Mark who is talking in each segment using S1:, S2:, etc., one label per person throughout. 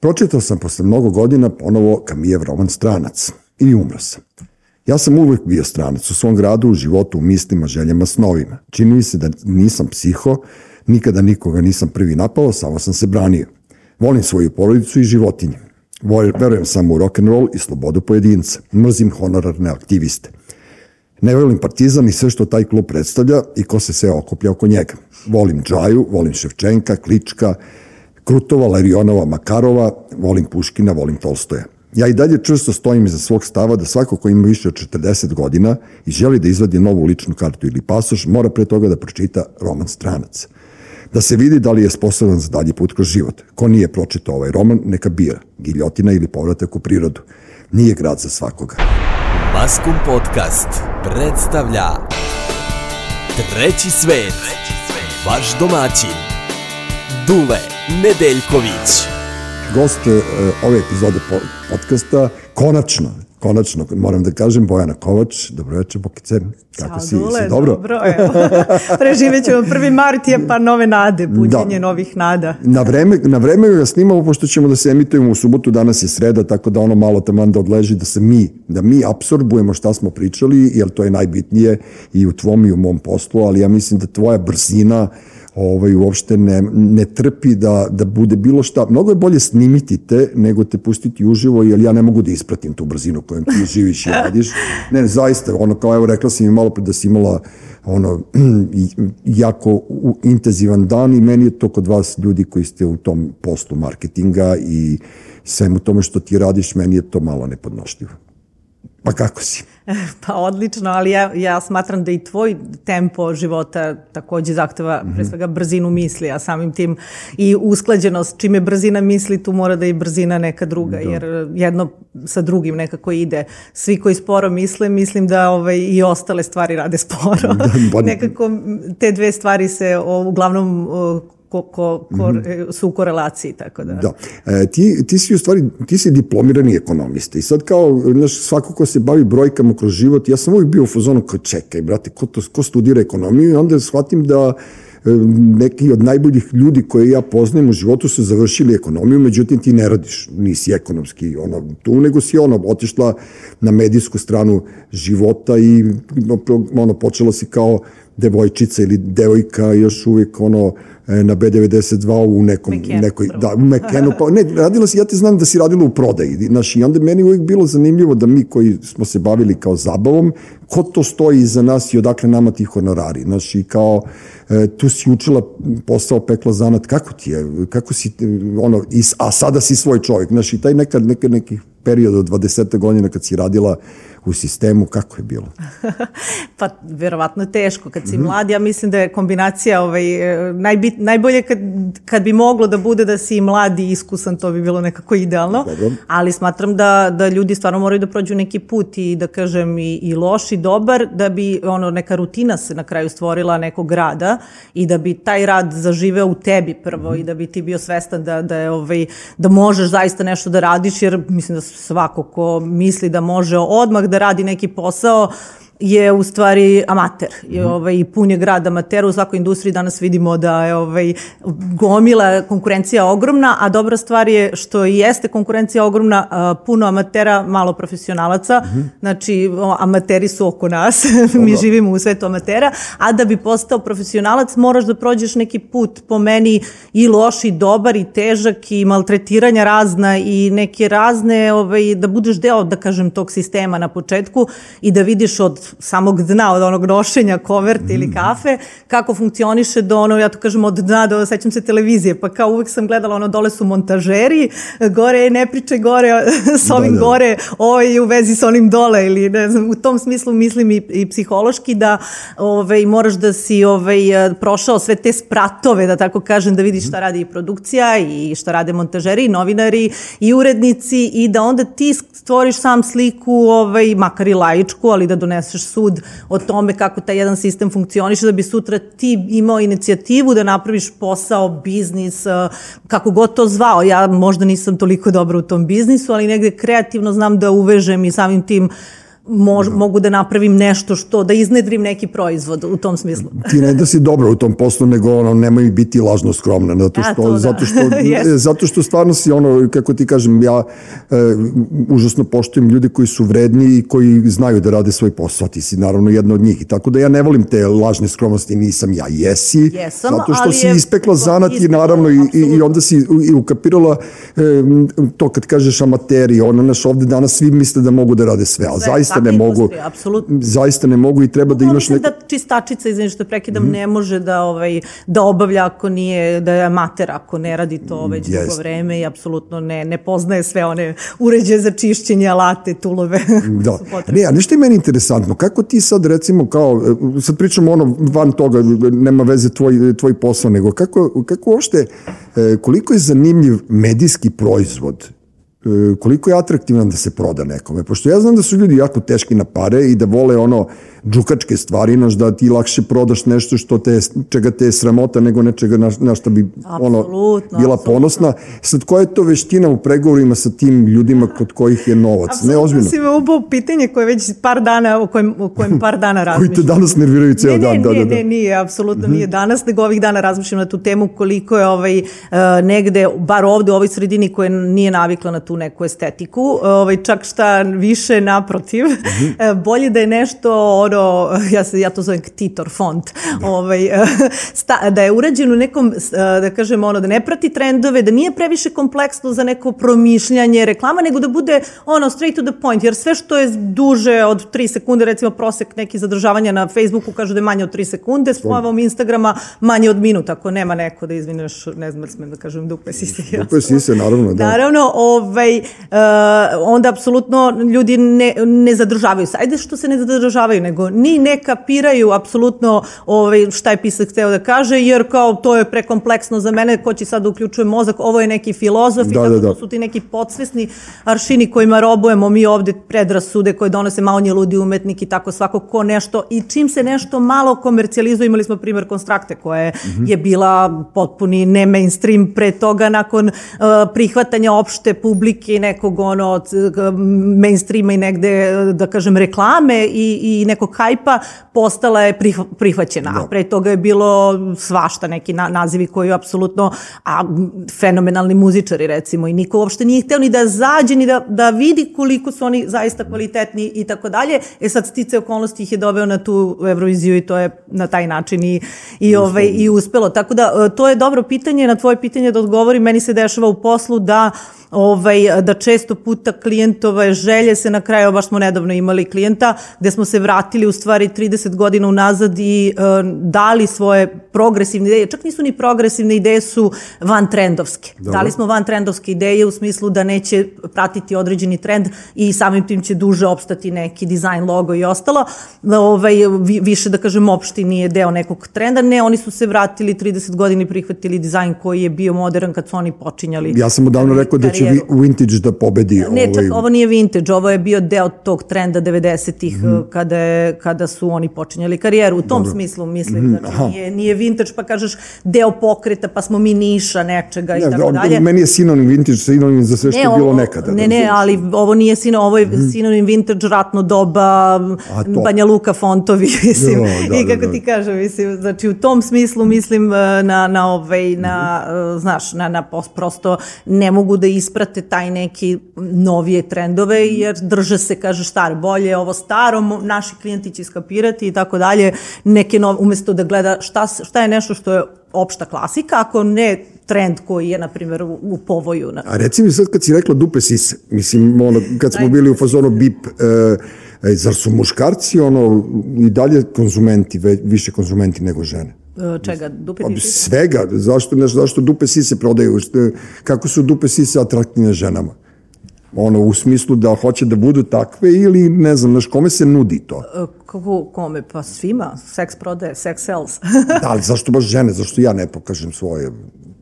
S1: Pročitao sam posle mnogo godina ponovo Kamijev roman Stranac i umro sam. Ja sam uvek bio stranac u svom gradu, u životu, u mislima, željama, snovima. Čini mi se da nisam psiho, nikada nikoga nisam prvi napao, samo sam se branio. Volim svoju porodicu i životinje. Verujem samo u rock'n'roll i slobodu pojedinca. Mrzim honorarne aktiviste. Ne volim partizan i sve što taj klub predstavlja i ko se sve okuplja oko njega. Volim Džaju, volim Ševčenka, Klička, Krutova, Larionova, Makarova, volim Puškina, volim Tolstoja. Ja i dalje čvrsto stojim iza svog stava da svako ko ima više od 40 godina i želi da izvadi novu ličnu kartu ili pasoš, mora pre toga da pročita roman Stranac. Da se vidi da li je sposoban za dalji put kroz život. Ko nije pročitao ovaj roman, neka bira. Giljotina ili povratak u prirodu. Nije grad za svakoga.
S2: Maskum Podcast predstavlja Treći svet. Vaš domaćin. Dule Nedeljković
S1: gost e, ove epizode podcasta, konačno, konačno, moram da kažem, Bojana Kovač, dobroveče, Bokice, kako si,
S3: dule,
S1: si dobro?
S3: Dobro, evo. Preživet ćemo prvi mart je pa nove nade, buđenje da. novih nada.
S1: Na vreme, na vreme ga snimamo, pošto ćemo da se emitujemo u subotu, danas je sreda, tako da ono malo taman da odleži, da se mi, da mi absorbujemo šta smo pričali, jer to je najbitnije i u tvom i u mom poslu, ali ja mislim da tvoja brzina, ovaj, uopšte ne, ne trpi da, da bude bilo šta. Mnogo je bolje snimiti te nego te pustiti uživo, jer ja ne mogu da ispratim tu brzinu kojom ti živiš i radiš. Ne, ne, zaista, ono kao evo rekla sam mi malo pre da si imala ono, jako intenzivan dan i meni je to kod vas ljudi koji ste u tom poslu marketinga i svemu tome što ti radiš, meni je to malo nepodnošljivo. Pa kako si?
S3: Pa odlično, ali ja, ja smatram da i tvoj tempo života takođe zahteva mm -hmm. pre svega brzinu misli, a samim tim i usklađenost. Čim je brzina misli, tu mora da i brzina neka druga, da. jer jedno sa drugim nekako ide. Svi koji sporo misle, mislim da ovaj, i ostale stvari rade sporo. Da, ba... nekako te dve stvari se o, uglavnom ko, ko, ko, mm -hmm. su u korelaciji, tako da.
S1: Da. E, ti, ti si u stvari, ti si diplomirani ekonomista i sad kao, znaš, svako ko se bavi brojkama kroz život, ja sam uvijek bio u fazonu kao, čekaj, brate, ko, to, ko studira ekonomiju i onda shvatim da e, neki od najboljih ljudi koje ja poznajem u životu su završili ekonomiju, međutim ti ne radiš, nisi ekonomski ono, tu, nego si ono, otišla na medijsku stranu života i ono, počela si kao devojčica ili devojka još uvijek ono E, na B92 u nekom,
S3: Mekenu,
S1: nekoj, da, u Mekenu, pa ne, radila si, ja te znam da si radila u prodaji, znaš, i onda meni uvijek bilo zanimljivo da mi koji smo se bavili kao zabavom, ko to stoji iza nas i odakle nama ti honorari, znaš, i kao, e, tu si učila posao pekla zanat, kako ti je, kako si, ono, i, a sada si svoj čovjek, znaš, i taj nekad, nekad neki period od 20. godina kad si radila u sistemu, kako je bilo?
S3: pa, verovatno je teško. Kad si mm -hmm. mlad, ja mislim da je kombinacija ovaj, najbit, najbolje kad, kad bi moglo da bude da si mlad i iskusan, to bi bilo nekako idealno. Dobro. Ali smatram da, da ljudi stvarno moraju da prođu neki put i da kažem i, i loš i dobar, da bi ono, neka rutina se na kraju stvorila nekog rada i da bi taj rad zaživeo u tebi prvo mm -hmm. i da bi ti bio svestan da, da, je, ovaj, da možeš zaista nešto da radiš, jer mislim da svako ko misli da može odmah da radi neki posao, je u stvari amater. Je, mhm. ovaj, pun je grad amatera. U svakoj industriji danas vidimo da je ovaj, gomila konkurencija ogromna, a dobra stvar je što i jeste konkurencija ogromna, puno amatera, malo profesionalaca. Mm -hmm. Znači, amateri su oko nas. Mi živimo u svetu amatera. A da bi postao profesionalac, moraš da prođeš neki put po meni i loš i dobar i težak i maltretiranja razna i neke razne, ovaj, da budeš deo, da kažem, tog sistema na početku i da vidiš od samog dna, od onog nošenja koverte mm. ili kafe, kako funkcioniše do ono, ja to kažem, od dna do, sećam se televizije, pa kao uvek sam gledala ono, dole su montažeri, gore ne priče gore s ovim da, da. gore, ovo je u vezi sa onim dole ili ne znam, u tom smislu mislim i, i psihološki da ovaj, moraš da si ovaj, prošao sve te spratove, da tako kažem, da vidiš šta radi i produkcija i šta rade montažeri i novinari i urednici i da onda ti stvoriš sam sliku, ovaj, makar i laičku, ali da doneseš doneseš sud o tome kako taj jedan sistem funkcioniše, da bi sutra ti imao inicijativu da napraviš posao, biznis, eh, kako god to zvao. Ja možda nisam toliko dobra u tom biznisu, ali negde kreativno znam da uvežem i samim tim mož, mogu da napravim nešto što, da iznedrim neki proizvod u tom smislu.
S1: Ti ne da si dobro u tom poslu, nego ono, nemoj biti lažno skromna, zato što,
S3: A, to da.
S1: zato što,
S3: Jeste.
S1: zato što stvarno si ono, kako ti kažem, ja e, užasno poštujem ljude koji su vredni i koji znaju da rade svoj posao, ti si naravno jedna od njih. I tako da ja ne volim te lažne skromnosti, nisam ja, jesi,
S3: Jesam,
S1: zato što si
S3: je-
S1: ispekla zanat i
S3: ispekla,
S1: naravno i, i, i onda si i ukapirala e, to kad kažeš amateri, ono naš ovde danas svi misle da mogu da rade sve, a
S3: Sve,
S1: zaista
S3: takva
S1: ne mogu,
S3: apsolutno.
S1: zaista ne mogu i treba da imaš neko...
S3: da čistačica, izvini što prekidam,
S1: Mhm.
S3: ne može da, ovaj, da obavlja ako nije, da je amater, ako ne radi to već dugo
S1: Jeste.
S3: vreme i apsolutno ne, ne poznaje sve one uređaje za čišćenje, alate, tulove.
S1: Da.
S3: su potrebne.
S1: Ne, a nešto je meni interesantno, kako ti sad recimo kao, e, sad pričamo ono van toga, nema veze tvoj, tvoj posao, nego kako, kako uopšte, e, koliko je zanimljiv medijski proizvod koliko je atraktivan da se proda nekome. Pošto ja znam da su ljudi jako teški na pare i da vole ono džukačke stvari, znaš, da ti lakše prodaš nešto što te, čega te je sramota nego nečega na, na što bi ono,
S3: Apsolutno,
S1: bila
S3: apsolutno.
S1: ponosna. Sad, koja je to veština u pregovorima sa tim ljudima kod kojih je novac? ne
S3: Apsolutno
S1: ozbiljno.
S3: si me ubao pitanje koje već par dana, o kojem, o kojem par dana
S1: Koji
S3: razmišljam.
S1: te danas nerviraju ceo
S3: ne,
S1: dan.
S3: ne,
S1: da,
S3: ne,
S1: da, da.
S3: ne, nije, apsolutno nije danas, nego ovih dana razmišljam na tu temu koliko je ovaj, uh, negde, bar ovde u ovoj sredini koja nije navikla na tu neku estetiku, ovaj, čak šta više naprotiv, e, bolje da je nešto, ono, ja, se, ja to zovem ktitor font, ovaj, e, sta, da je urađen u nekom, e, da kažem, ono, da ne prati trendove, da nije previše kompleksno za neko promišljanje reklama, nego da bude ono straight to the point, jer sve što je duže od 3 sekunde, recimo prosek neki zadržavanja na Facebooku kaže da je manje od 3 sekunde, s pojavom Instagrama manje od minuta, ako nema neko da izvineš, ne znam da smem da kažem dupe sise.
S1: Dupe sise, naravno, da.
S3: Naravno, ovaj, uh, onda apsolutno ljudi ne, ne zadržavaju se. Ajde što se ne zadržavaju, nego ni ne kapiraju apsolutno ovaj, šta je pisak hteo da kaže, jer kao to je prekompleksno za mene, ko će sad da uključuje mozak, ovo je neki filozof i
S1: Da,
S3: tako
S1: da, da.
S3: su ti neki podsvesni aršini kojima robujemo mi ovde predrasude koje donose malo nje ludi umetnik i tako svako ko nešto i čim se nešto malo komercijalizuje, imali smo primer Konstrakte koja
S1: Mhm.
S3: je bila potpuni ne mainstream pre toga nakon uh, prihvatanja opšte publike i nekog ono od, mainstreama i negde da kažem reklame i, i nekog hajpa postala je prih, prihvaćena. A pre toga je bilo svašta neki na, nazivi koji apsolutno a fenomenalni muzičari recimo i niko uopšte nije hteo ni da zađe ni da, da vidi koliko su oni zaista kvalitetni i tako dalje. E sad stice okolnosti ih je doveo na tu Euroviziju i to je na taj način i, i, ovaj, i uspelo. Tako da e, to je dobro pitanje, na tvoje pitanje da odgovorim, meni se dešava u poslu da ovaj, da često puta klijentove želje se na kraju, baš smo nedavno imali klijenta, gde smo se vratili u stvari 30 godina unazad i e, dali svoje progresivne ideje, čak nisu ni progresivne ideje, su van trendovske. Dali smo van trendovske ideje u smislu da neće pratiti određeni trend i samim tim će duže opstati neki dizajn, logo i ostalo. Ovaj, vi- više da kažem opšti nije deo nekog trenda, ne, oni su se vratili 30 godina i prihvatili dizajn koji je bio modern kad su oni počinjali
S1: Ja sam odavno rekao da će vi-. Vintage da pobedi.
S3: Ne, čak
S1: ovaj,
S3: ovo nije vintage, ovo je bio deo tog trenda 90-ih
S1: Mhm.
S3: kada, je, kada su oni počinjali karijeru. U tom smislu mislim
S1: Mhm,
S3: da nije, nije vintage pa kažeš deo pokreta pa smo mi niša nečega i
S1: Ne,
S3: tako
S1: on-
S3: dalje.
S1: Meni je sinonim vintage, sinonim za sve što je bilo
S3: ovo-
S1: nekada.
S3: Ne, ne,
S1: razumeš?
S3: ali ovo nije sino, ovo je sinonim vintage ratno doba. Banja Luka fontovi, mislim.
S1: Jo, da,
S3: I
S1: da,
S3: kako
S1: da.
S3: ti kažem, mislim, znači u tom smislu mislim e, na, na ovaj, na, e, znaš, na, na prosto ne mogu da isprate taj neki novije trendove, jer drže se, kaže, staro, bolje je ovo staro, naši klijenti će skapirati i tako dalje, neke nove, umesto da gleda šta, šta je nešto što je opšta klasika, ako ne trend koji je, na primjer, u, u povoju. Na,
S1: A reci mi sad kad si rekla dupe sise, mislim, ono, kad smo bili u fazonu bip, e, e, zar su muškarci ono, i dalje konzumenti, ve, više konzumenti nego žene?
S3: E, čega, dupe
S1: Pa,
S3: ti-
S1: svega, zašto, ne, zašto dupe sise prodaju, kako su dupe sise atraktivne ženama? Ono, u smislu da hoće da budu takve ili, ne znam, znaš, kome se nudi to?
S3: E, Kako, kome? Pa svima. Seks prodaje, sex sells.
S1: Da, ali zašto baš žene, zašto ja ne pokažem svoje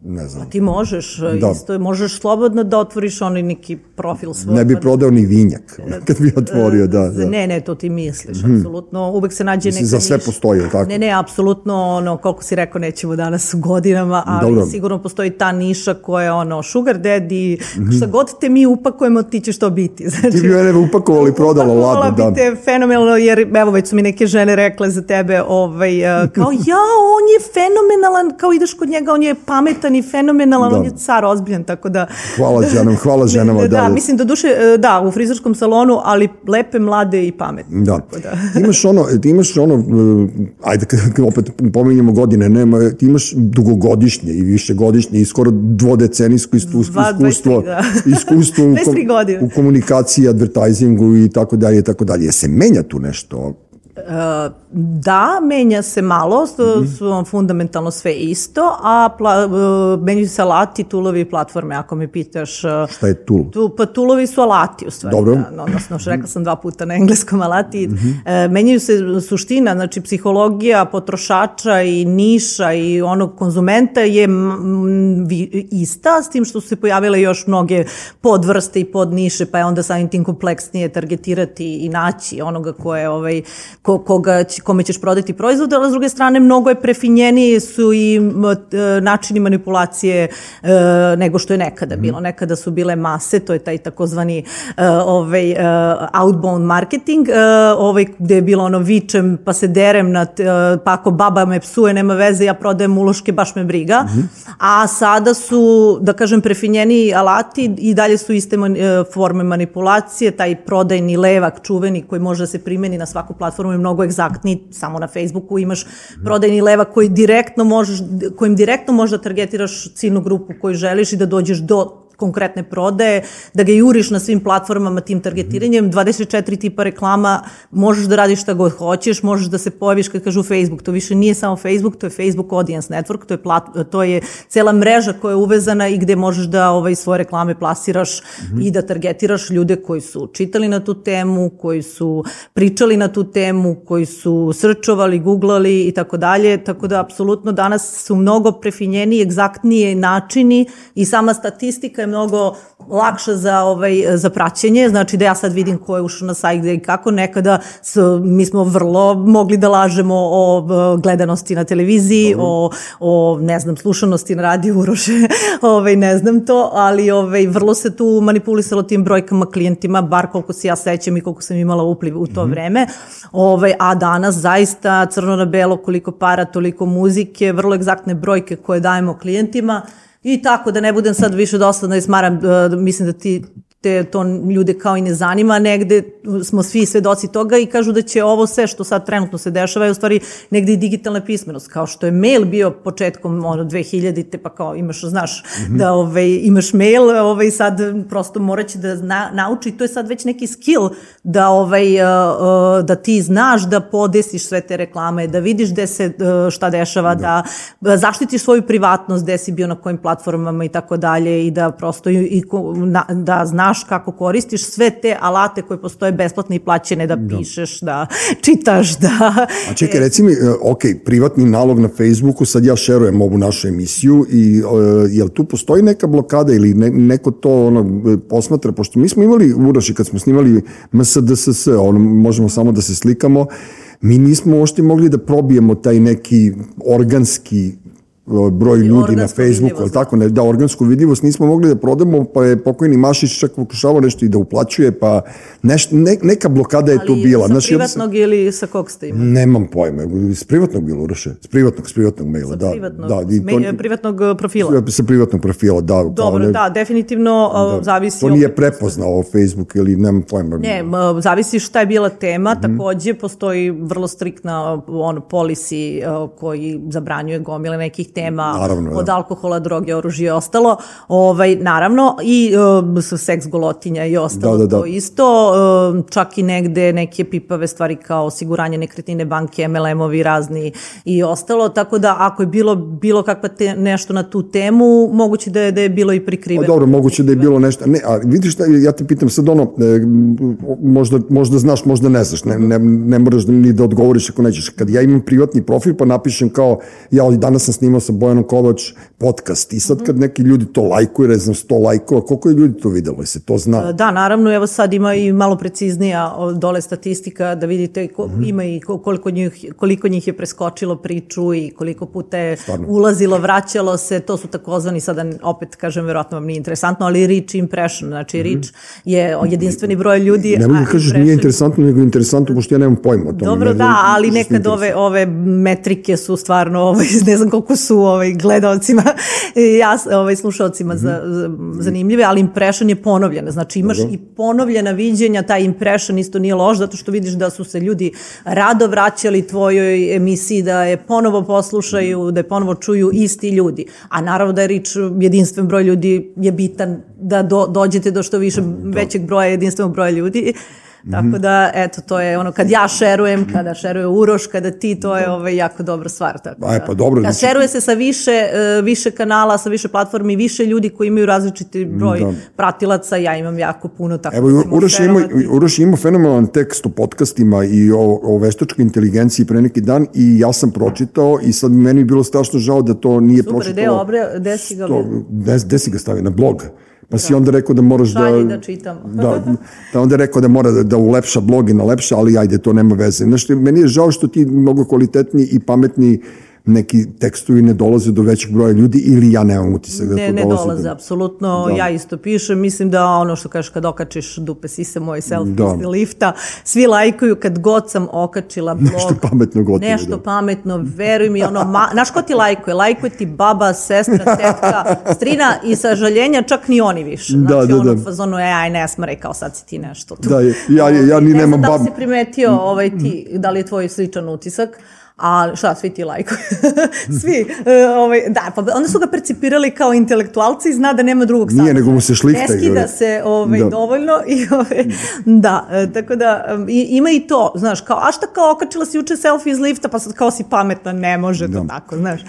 S1: ne znam.
S3: Ti možeš,
S1: Da.
S3: isto, možeš slobodno da otvoriš onaj neki profil svoj.
S1: Ne bi
S3: pa-
S1: prodao ni vinjak kad bi otvorio, da.
S3: Za-
S1: da.
S3: Ne, ne, to ti misliš, apsolutno. Uvek se nađe
S1: Mislim,
S3: neka
S1: za sve
S3: niša.
S1: postoji, tako?
S3: Ne, ne, apsolutno, ono, koliko si rekao, nećemo danas u godinama, ali
S1: Dobro.
S3: sigurno postoji ta niša koja je ono, sugar daddy,
S1: Mhm.
S3: šta god te mi upakujemo, ti ćeš to biti. Znači,
S1: Ti bi mene upakovali, prodala,
S3: Upakovala
S1: ladno, da.
S3: bi te fenomenalno, jer evo već su mi neke žene rekle za tebe, ovaj, kao ja, on je fenomenalan, kao ideš kod njega, on je pametan i fenomenalan,
S1: Da.
S3: on je car ozbiljan, tako da...
S1: Hvala ženama, hvala ženama,
S3: da,
S1: da, da.
S3: mislim da duše, eh, da, u frizerskom salonu, ali lepe, mlade i pametne.
S1: Da.
S3: Tako da.
S1: Imaš ono, ti imaš ono, uh, ajde opet pominjemo godine, nema, ti imaš dugogodišnje i višegodišnje i skoro dvodecenijsko iskustvo, iskustvo,
S3: 23, da.
S1: iskustvo u,
S3: 23 godine.
S1: u komunikaciji, advertisingu i tako dalje tako dalje. Je se menja tu nešto?
S3: Da, menja se malo, su,
S1: Mhm.
S3: su fundamentalno sve isto, a pla, uh, menjaju se alati, tulovi i platforme, ako me pitaš. uh,
S1: Šta je tu?
S3: Tu, pa tulovi su alati u stvari.
S1: Dobro.
S3: Da, odnosno, što rekla sam dva puta na engleskom alati. E, menjaju se suština, znači psihologija potrošača i niša i onog konzumenta je ista, s tim što su se pojavile još mnoge podvrste i podniše, pa je onda samim tim kompleksnije targetirati i naći onoga ko je, ovaj, ko, koga, kome ćeš prodati proizvod, ali s druge strane mnogo je prefinjeniji su i t- načini manipulacije e, nego što je nekada bilo. Nekada su bile mase, to je taj takozvani e, ovaj, e, outbound marketing, e, ovaj, gde je bilo ono vičem pa se derem, na, e, pa ako baba me psuje, nema veze, ja prodajem uloške, baš me briga. A sada su, da kažem, prefinjeniji alati i dalje su iste man, e, forme manipulacije, taj prodajni levak čuveni koji može da se primeni na svaku platformu je mnogo egzaktniji, samo na Facebooku imaš prodajni levak koji direktno možeš, kojim direktno možeš da targetiraš ciljnu grupu koju želiš i da dođeš do konkretne prodaje, da ga juriš na svim platformama tim targetiranjem, 24 tipa reklama, možeš da radiš šta god hoćeš, možeš da se pojaviš kad kažu Facebook, to više nije samo Facebook, to je Facebook Audience Network, to je, plat, to je cela mreža koja je uvezana i gde možeš da ovaj, svoje reklame plasiraš i da targetiraš ljude koji su čitali na tu temu, koji su pričali na tu temu, koji su srčovali, googlali i tako dalje, tako da apsolutno danas su mnogo prefinjeniji, egzaktnije načini i sama statistika je mnogo lakša za, ovaj, za praćenje, znači da ja sad vidim ko je ušao na sajt gde i kako, nekada s, mi smo vrlo mogli da lažemo o e, gledanosti na televiziji, o, o, ne znam, slušanosti na radiju Uroše, ovaj, ne znam to, ali ovaj, vrlo se tu manipulisalo tim brojkama klijentima, bar koliko se ja sećam i koliko sam imala upliv u to vreme, ovaj, a danas zaista crno na belo koliko para, toliko muzike, vrlo egzaktne brojke koje dajemo klijentima, I tako, da ne budem sad više dosadna i smaram, uh, mislim da ti te to ljude kao i ne zanima, negde smo svi svedoci toga i kažu da će ovo sve što sad trenutno se dešava je u stvari negde i digitalna pismenost, kao što je mail bio početkom ono 2000-te, pa kao imaš, znaš, da ovaj, imaš mail, ovaj, sad prosto moraće da zna, nauči, to je sad već neki skill da, ovaj, da ti znaš da podesiš sve te reklame, da vidiš gde se šta dešava, da, da zaštitiš svoju privatnost, gde si bio na kojim platformama i tako dalje i da prosto i, i na, da znaš kako koristiš sve te alate koje postoje besplatne i plaćene da pišeš, da čitaš, da...
S1: A čekaj, reci mi, e, ok, privatni nalog na Facebooku, sad ja šerujem ovu našu emisiju i e, jel tu postoji neka blokada ili ne, neko to ono, e, posmatra, pošto mi smo imali Uroši kad smo snimali MSDSS, ono, možemo samo da se slikamo, mi nismo uopšte mogli da probijemo taj neki organski broj ljudi na Facebooku, ali tako, ne, da, organsku vidljivost nismo mogli da prodamo, pa je pokojni Mašić čak pokušavao nešto i da uplaćuje, pa neš, ne, neka blokada je tu bila.
S3: sa
S1: Znaš, ja sam-
S3: privatnog ili sa kog ste imali?
S1: Nemam pojma, s privatnog bilo Uroše, s privatnog, s privatnog maila,
S3: Sa
S1: da.
S3: privatnog,
S1: da, i
S3: me- privatnog uh, profila.
S1: Sa privatnog profila, da. kao
S3: Dobro,
S1: ne-
S3: da, definitivno uh, zavisi...
S1: To nije prepoznao Facebook ili nemam pojma.
S3: Ne, m, zavisi šta je bila tema,
S1: Mhm.
S3: takođe postoji vrlo striktna ono, policy koji zabranjuje gomile nekih tema
S1: Naravno, da.
S3: od alkohola, droge, oružja i ostalo. Ovaj, naravno, i s- seks golotinja i ostalo
S1: Da, da, da.
S3: to isto. Uh, čak i negde neke pipave stvari kao osiguranje nekretnine banke, MLM-ovi razni i ostalo. Tako da ako je bilo bilo kakva te, nešto na tu temu, moguće da je, da je bilo i
S1: Pa
S3: prikriveno.
S1: dobro, moguće da je bilo nešto. Ne, a vidiš šta, ja te pitam sad ono, e, možda, možda znaš, možda ne znaš, ne, ne, ne moraš ni da odgovoriš ako nećeš. Kad ja imam privatni profil pa napišem kao, ja danas sam snimao sa Bojanom Kovač podcast i sad kad neki ljudi to lajkuju, ne znam, 100 lajkova, koliko je ljudi to videlo, se to zna?
S3: Da, naravno, evo sad ima i malo preciznija dole statistika da vidite ko,
S1: Mhm.
S3: ima i ko- koliko njih, koliko njih je preskočilo priču i koliko puta je
S1: Stvarno.
S3: ulazilo, vraćalo se, to su takozvani sada, opet kažem, verovatno vam nije interesantno, ali reach impression, znači reach je jedinstveni broj ljudi.
S1: Ne mogu da kažeš nije interesantno, nego interesantno, pošto ja nemam pojma o tome.
S3: Dobro,
S1: Ne
S3: da, ali nekad ove, ove metrike su stvarno, ovaj, ne znam koliko su ovaj, gledalcima, i ja, ovaj, slušalcima za, za, zanimljive, ali impression je ponovljena. Znači imaš
S1: Dobro.
S3: i ponovljena viđenja, taj impression isto nije loš, zato što vidiš da su se ljudi rado vraćali tvojoj emisiji, da je ponovo poslušaju, da je ponovo čuju isti ljudi. A naravno da je rič jedinstven broj ljudi je bitan da do, dođete do što više većeg broja jedinstvenog broja ljudi. Tako da, eto, to je ono, kad ja šerujem, kada šeruje Uroš, kada ti, to je ovaj, jako dobra stvar. Tako
S1: Aj,
S3: da.
S1: pa dobro,
S3: Kad
S1: znači-
S3: šeruje se sa više, e, više kanala, sa više platformi, više ljudi koji imaju različiti broj
S1: Da.
S3: pratilaca, ja imam jako puno, tako
S1: Evo,
S3: da
S1: Uroš ima. Uroš ima fenomenalan tekst o podcastima i o, o veštačkoj inteligenciji pre neki dan i ja sam pročitao i sad meni je bilo strašno žao da to nije
S3: Super,
S1: pročitao.
S3: gde, obre, gde si ga
S1: gde si ga stavio? Na blog? Pa si onda rekao da moraš da...
S3: Šalji da čitam.
S1: da, da onda rekao da mora da, da ulepša blog i nalepša, ali ajde, to nema veze. Znaš, meni je žao što ti mnogo kvalitetni i pametni neki tekstovi ne dolaze do većeg broja ljudi ili ja nemam utisak da
S3: Ne,
S1: to
S3: ne
S1: dolazi.
S3: dolaze,
S1: do...
S3: apsolutno.
S1: Da.
S3: Ja isto pišem. Mislim da ono što kažeš kad okačiš dupe sise moj selfie
S1: Da.
S3: iz lifta, svi lajkuju kad god sam okačila blog.
S1: Nešto pametno gotovo,
S3: Nešto
S1: da.
S3: pametno, veruj mi, ono, ma, znaš ko ti lajkuje? Lajkuje ti baba, sestra, tetka, strina i sažaljenja, čak ni oni više.
S1: Da,
S3: Znači,
S1: da,
S3: ono,
S1: da.
S3: fazonu, e, aj, ne smare, kao sad si ti nešto tu.
S1: Da, ja- ja- ja ni
S3: ne
S1: nemam
S3: znam da li
S1: bab-
S3: si primetio ovaj, ti, da li je tvoj sličan utisak, a šta, svi ti lajkuju. svi. e, ovaj, da, pa onda su ga percipirali kao intelektualci i zna da nema drugog
S1: Nije,
S3: sadržaja.
S1: nego mu se šlihta,
S3: Ne skida se ovaj,
S1: Da.
S3: dovoljno i ovaj, da, e, tako da um, i, ima i to, znaš, kao, a šta kao okačila si juče selfie iz lifta, pa sad kao si pametna, ne može to tako, znaš.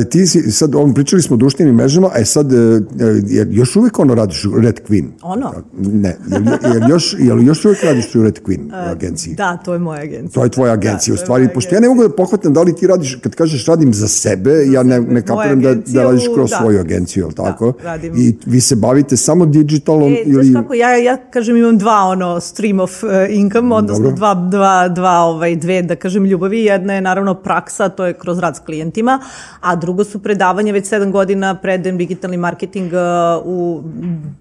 S1: E, Ti si, sad, on, pričali smo o društvenim mrežama, a sad, e, e, jer još uvijek ono radiš u Red Queen?
S3: Ono?
S1: Ne, jel, jel, još, jel još uvijek radiš u Red Queen agenciji?
S3: Da, to je moja agencija.
S1: To je tvoja agencija,
S3: Da,
S1: u stvari, pošto ja ne mogu da pohvatam da li ti radiš, kad kažeš radim za sebe, ja ne, ne kapiram da, da radiš kroz
S3: da.
S1: svoju agenciju, jel tako?
S3: radim.
S1: I vi se bavite samo digitalom
S3: E,
S1: ili...
S3: znaš kako, ja, ja kažem imam dva ono stream of uh, income, odnosno
S1: Dobro.
S3: dva, dva, dva, ovaj, dve, da kažem, ljubavi. Jedna je naravno praksa, to je kroz rad s klijentima, a drugo su predavanja, već sedam godina predajem digitalni marketing uh, u,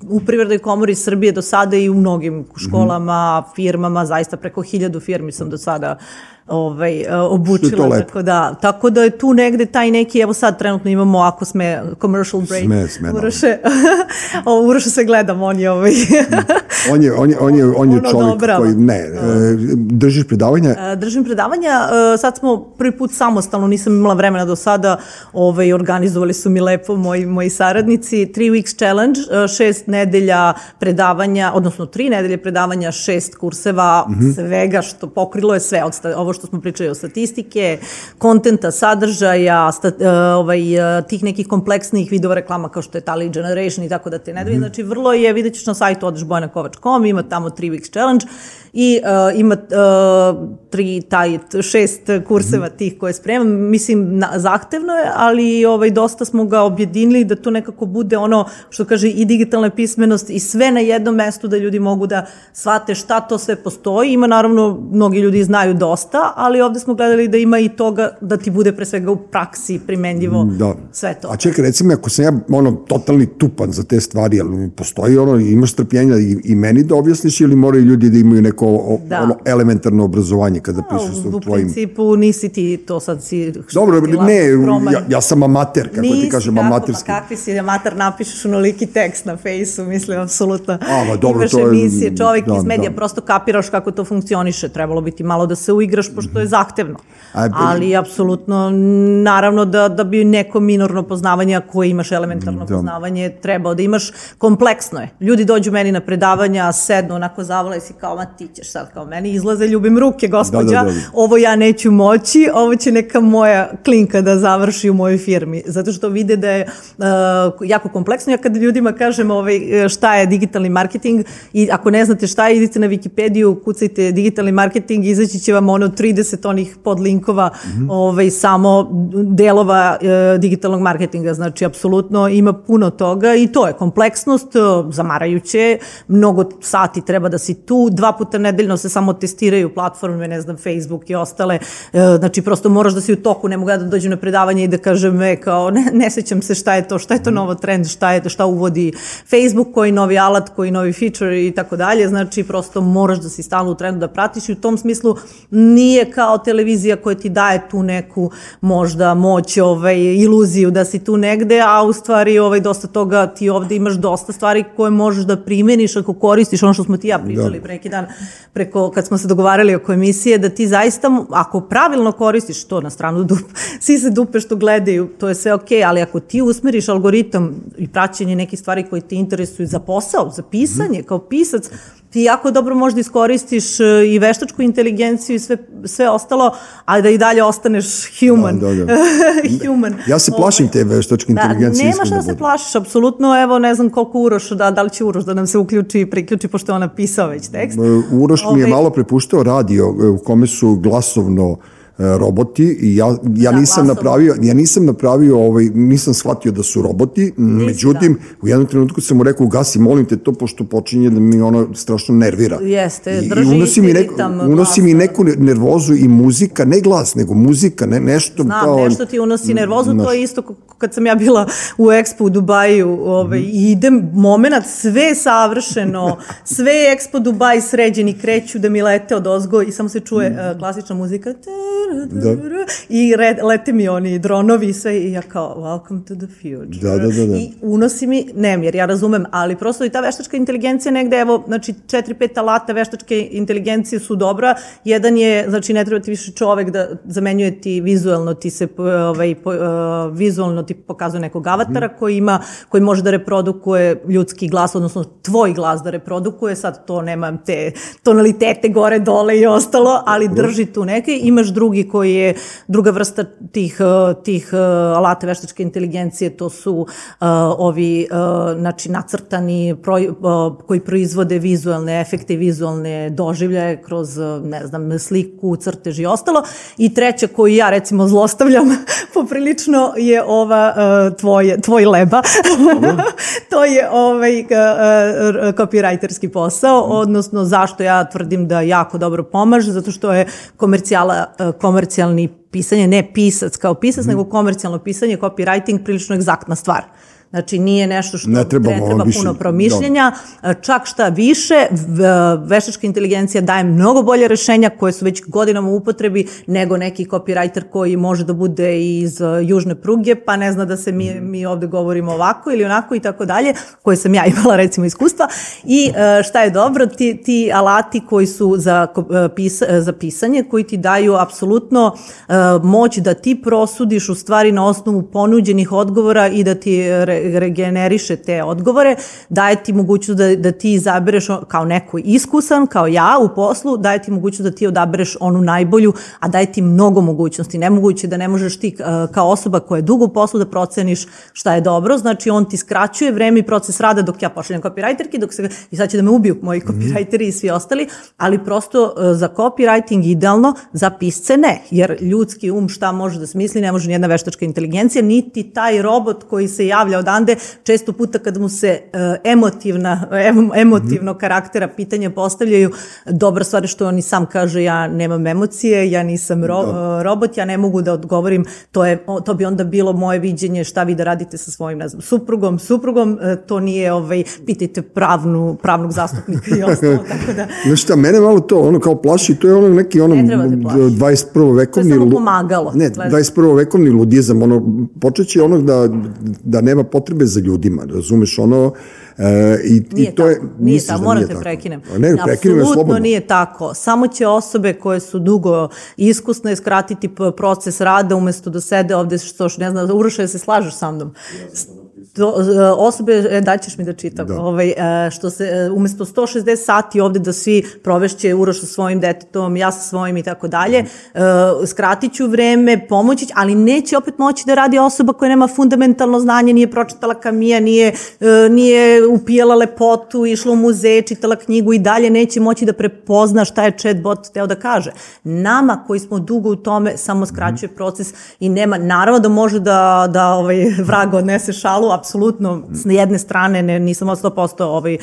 S3: u Privrednoj komori Srbije do sada i u mnogim školama, firmama, zaista preko hiljadu firmi sam do sada ovaj, uh, obučila. Tako da, tako da je tu negde taj neki, evo sad trenutno imamo, ako sme commercial break,
S1: Sme, sme.
S3: Uroše, o, Uroše se gledam, on je ovaj...
S1: On je, on je, on je, on je čovjek
S3: dobrava.
S1: koji, ne, e, držiš predavanja,
S3: E, Držim predavanja, e, sad smo prvi put samostalno, nisam imala vremena do sada, ovaj, organizovali su mi lepo moji, moji saradnici, 3 weeks challenge, e, šest nedelja predavanja, odnosno tri nedelje predavanja, šest kurseva,
S1: Mhm.
S3: svega što pokrilo je sve, od ovo što smo pričali o statistike, kontenta, sadržaja, sta, e, ovaj, e, tih nekih kompleksnih vidova reklama kao što je Tally Generation i tako da te ne
S1: Mhm.
S3: dvije, znači vrlo je, vidjet ćeš na sajtu odeš bojanakovač.com, ima tamo 3 weeks challenge i uh, ima uh, tri, taj, šest kurseva tih koje spremam. Mislim, na, zahtevno je, ali ovaj, dosta smo ga objedinili da to nekako bude ono što kaže i digitalna pismenost i sve na jednom mestu da ljudi mogu da shvate šta to sve postoji. Ima naravno, mnogi ljudi znaju dosta, ali ovde smo gledali da ima i toga da ti bude pre svega u praksi primenljivo
S1: da.
S3: sve to.
S1: A čekaj, recimo, ako sam ja ono, totalni tupan za te stvari, jel postoji ono, imaš strpljenja i, i meni da objasniš ili moraju ljudi da imaju neko o,
S3: Da.
S1: ono elementarno obrazovanje kada
S3: A,
S1: pišu
S3: u,
S1: sa
S3: u
S1: tvojim...
S3: principu nisi ti to sad si
S1: Dobro, ne,
S3: proman.
S1: ja, ja sam amater, kako ti
S3: Nisi,
S1: kažem,
S3: kako,
S1: amaterski.
S3: Pa kakvi si amater, napišeš onoliki tekst na fejsu, mislim, apsolutno.
S1: A, ma dobro,
S3: Imaš
S1: to je-
S3: emisije, čovjek
S1: da,
S3: iz medija,
S1: da.
S3: prosto kapiraš kako to funkcioniše. Trebalo bi ti malo da se uigraš, pošto je zahtevno. Ali, apsolutno, naravno da, da bi neko minorno poznavanje, ako imaš elementarno
S1: Da.
S3: poznavanje, trebao da imaš, kompleksno je. Ljudi dođu meni na predavanja, sednu, onako zavole si kao, ma ti ćeš sad kao meni, izlaze, ljubim ruke, gospođa,
S1: Da, da, da.
S3: ovo ja neću moći, ovo će neka moja klinka da završi u mojoj firmi, zato što vide da je uh, jako kompleksno. Ja kad ljudima kažem ovaj, šta je digitalni marketing i ako ne znate šta je, idite na Wikipediju, kucajte digitalni marketing, izaći će vam ono 3 30 onih podlinkova mm -hmm. ovaj, samo delova e, digitalnog marketinga, znači apsolutno ima puno toga i to je kompleksnost, e, zamarajuće, mnogo sati treba da si tu, dva puta nedeljno se samo testiraju platforme, ne znam, Facebook i ostale, e, znači prosto moraš da si u toku, ne mogu da dođem na predavanje i da kažem, e, kao, ne, ne sećam se šta je to, šta je to novo trend, šta je, šta uvodi Facebook, koji novi alat, koji novi feature i tako dalje, znači prosto moraš da si stalno u trendu da pratiš i u tom smislu nije kao televizija koja ti daje tu neku možda moć, ovaj, iluziju da si tu negde, a u stvari ovaj, dosta toga ti ovde imaš dosta stvari koje možeš da primeniš ako koristiš ono što smo ti ja pričali da. pre neki dan preko kad smo se dogovarali oko emisije da ti zaista ako pravilno koristiš to na stranu dup, svi se dupe što gledaju, to je sve okej, okay, ali ako ti usmeriš algoritam i praćenje nekih stvari koji te interesuju za posao, za pisanje, kao pisac, ti jako dobro možda iskoristiš e, i veštačku inteligenciju i sve, sve ostalo, ali da i dalje ostaneš human. Da, da, da. human.
S1: Ja se plašim te veštačke da, inteligencije.
S3: Da, nema šta da se plašiš, apsolutno, evo ne znam koliko Uroš, da, da li će Uroš da nam se uključi i priključi, pošto je on napisao već tekst.
S1: Uroš mi je Ove... malo prepuštao radio e, u kome su glasovno uh, roboti i ja, ja da, nisam napravio ja nisam napravio ovaj nisam shvatio da su roboti međutim da. u jednom trenutku sam mu rekao gasi molim te to pošto počinje da mi ono strašno nervira
S3: jeste drži
S1: i unosi mi neku unosi mi neku nervozu i muzika ne glas nego muzika ne nešto
S3: Znam, kao nešto ti unosi nervozu naš... to je isto kad sam ja bila u Expo u Dubaju ovaj, mm. i idem moment sve savršeno sve Expo Dubaj sređeni kreću da mi lete od ozgo i samo se čuje mm. uh, klasična muzika da. i red, lete mi oni dronovi i sve i ja kao welcome to the future.
S1: Da, da, da, da.
S3: I unosi mi, ne jer ja razumem, ali prosto i ta veštačka inteligencija negde, evo, znači četiri, pet alata veštačke inteligencije su dobra. Jedan je, znači ne treba ti više čovek da zamenjuje ti vizualno, ti se ovaj, po, uh, vizualno ti pokazuje nekog avatara mm. koji ima, koji može da reprodukuje ljudski glas, odnosno tvoj glas da reprodukuje, sad to nemam te tonalitete gore, dole i ostalo, ali drži tu neke, imaš drugi drugi koji je druga vrsta tih, eh, tih eh, alata veštačke inteligencije, to su uh, ovi znači, nacrtani proj, koji proizvode vizualne efekte, vizualne doživljaje kroz, ne znam, sliku, crtež i ostalo. I treća koju ja recimo zlostavljam poprilično je ova tvoje, tvoj leba. to je ovaj copywriterski posao, odnosno zašto ja tvrdim da jako dobro pomaže, zato što je komercijala uh, komercijalni pisanje, ne pisac kao pisac, mm. nego komercijalno pisanje, copywriting, prilično egzaktna stvar. Znači nije nešto što ne treba, ne treba više, puno promišljenja, da. čak šta više, veštačka inteligencija daje mnogo bolje rešenja koje su već godinama u upotrebi nego neki copywriter koji može da bude iz južne pruge, pa ne zna da se mi, mhm. mi ovde govorimo ovako ili onako i tako dalje, koje sam ja imala recimo iskustva. I e, šta je dobro, ti, ti alati koji su za, e, pisa, e, za pisanje, koji ti daju apsolutno moć da ti prosudiš u stvari na osnovu ponuđenih odgovora i da ti regeneriše te odgovore, daje ti mogućnost da, da ti izabereš kao neko iskusan, kao ja u poslu, daje ti mogućnost da ti odabereš onu najbolju, a daje ti mnogo mogućnosti. Nemoguće da ne možeš ti uh, kao osoba koja je dugo u poslu da proceniš šta je dobro, znači on ti skraćuje vreme i proces rada dok ja pošaljem copywriterki, dok se, i sad će da me ubiju moji mhm. copywriteri mm. i svi ostali, ali prosto uh, za copywriting idealno, za pisce ne, jer ljudski um šta može da smisli, ne može nijedna veštačka inteligencija, niti taj robot koji se javlja odande, često puta kad mu se uh, emotivna, em, emotivno mm. karaktera pitanja postavljaju, dobra stvar je što on i sam kaže ja nemam emocije, ja nisam ro, da. robot, ja ne mogu da odgovorim, to, je, to bi onda bilo moje viđenje šta vi da radite sa svojim, ne znam, suprugom, suprugom, uh, to nije, ovaj, pitajte pravnu, pravnog zastupnika i ostalo, tako da...
S1: Znaš šta, mene malo to, ono kao plaši, to je ono neki ono 21. vekovni... To
S3: je samo pomagalo.
S1: Ne, 21. vekovni ludizam, ono, počeće onog da, da nema potrebe za ljudima, razumeš, ono,
S3: E, i, nije i to je, nije tako, moram da te prekinem. Ne, prekinem Apsolutno nije tako. Samo će osobe koje su dugo iskusne skratiti proces rada umesto da sede ovde što ne znam, Uroša, da se slažeš sa mnom? Što e, osobe, e, daćeš mi da čitam,
S1: Da.
S3: ovaj, e, što se, umesto 160 sati ovde da svi provešće Uroš sa svojim detetom, ja sa svojim i tako dalje, skratit ću vreme, pomoći, ali neće opet moći da radi osoba koja nema fundamentalno znanje, nije pročitala Kamija, nije, nije upijala lepotu, išla u muzej, čitala knjigu i dalje neće moći da prepozna šta je chatbot teo da kaže. Nama koji smo dugo u tome samo skraćuje proces i nema, naravno da može da, da ovaj, vrag odnese šalu, apsolutno s jedne strane ne, nisam od 100% ovaj,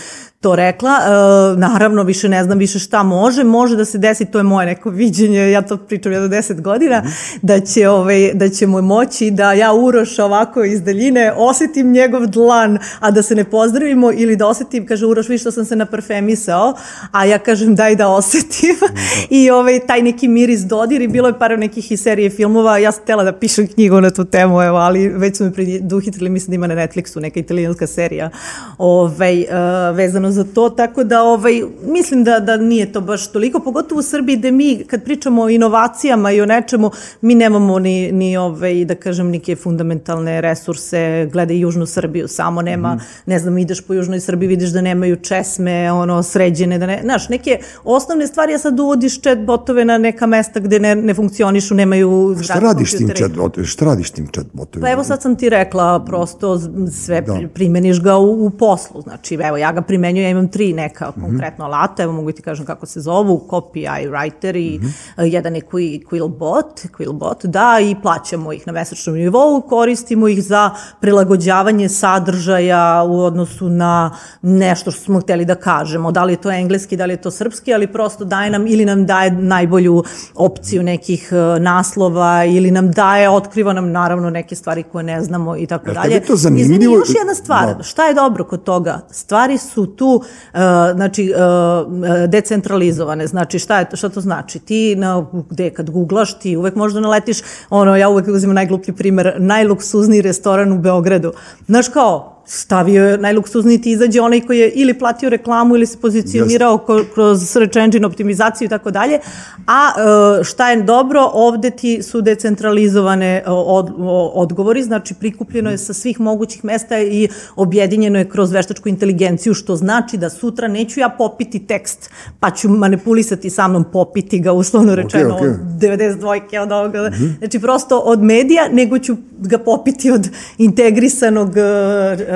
S3: to rekla, e, naravno više ne znam više šta može, može da se desi, to je moje neko viđenje, ja to pričam jedno 10 godina, da će, ovaj, da će mu moći da ja Uroša ovako iz daljine osetim njegov dlan, a da se ne pozdravimo ili da osetim, kaže Uroš, vi što sam se naparfemisao, a ja kažem daj da osetim. I ovaj, taj neki miris dodir i bilo je par nekih i serije filmova, ja sam htela da pišem knjigu na tu temu, evo, ali već su me preduhitrili, mislim da ima na Netflixu neka italijanska serija ovaj, uh, vezano za to, tako da ovaj, mislim da, da nije to baš toliko, pogotovo u Srbiji gde mi kad pričamo o inovacijama i o nečemu, mi nemamo ni, ni ovaj, da kažem, neke fundamentalne resurse, gledaj Južnu Srbiju, samo nema, ne znam, ideš po Južnoj Srbiji, vidiš da nemaju česme, ono, sređene, da ne, znaš, neke osnovne stvari, a sad uvodiš chat botove na neka mesta gde ne, ne funkcionišu, nemaju
S1: Šta radiš tim chatbotovima? Šta radiš tim chatbotovima?
S3: Pa evo sad sam ti rekla, prosto sve da. primeniš ga u, u poslu. Znači, evo, ja ga primenjujem, ja imam tri neka konkretno alata, evo mogu ti kažem kako se zovu, Copy, iWriter i mm jedan je Qui- Quillbot, Quillbot, da, i plaćamo ih na mesečnom nivou, koristimo ih za prilagođavanje sadržaja u odnosu na nešto što smo hteli da kažemo, da li je to engleski, da li je to srpski, ali prosto daje nam ili nam daje najbolju opciju nekih e, naslova ili nam daje, otkriva nam naravno neke stvari koje ne znamo i tako dalje. Izvini, još jedna stvar,
S1: Da.
S3: šta je dobro kod toga? Stvari su tu, uh, znači, uh, decentralizovane, znači, šta, je, šta to znači? Ti, na, gde, kad googlaš, ti uvek možda naletiš, ono, ja uvek uzimam najgluplji primer, najluksuzniji restoran u Beogradu. Znaš kao, stavio je najluksuzniji ti izađe onaj koji je ili platio reklamu ili se pozicionirao ko, kroz search engine optimizaciju i tako dalje. A e, šta je dobro, ovde ti su decentralizovane e, od, odgovori, znači prikupljeno je sa svih mogućih mesta i objedinjeno je kroz veštačku inteligenciju, što znači da sutra neću ja popiti tekst, pa ću manipulisati sa mnom, popiti ga uslovno rečeno
S1: okej.
S3: od 92 od ovoga, znači prosto od medija, nego ću ga popiti od integrisanog e,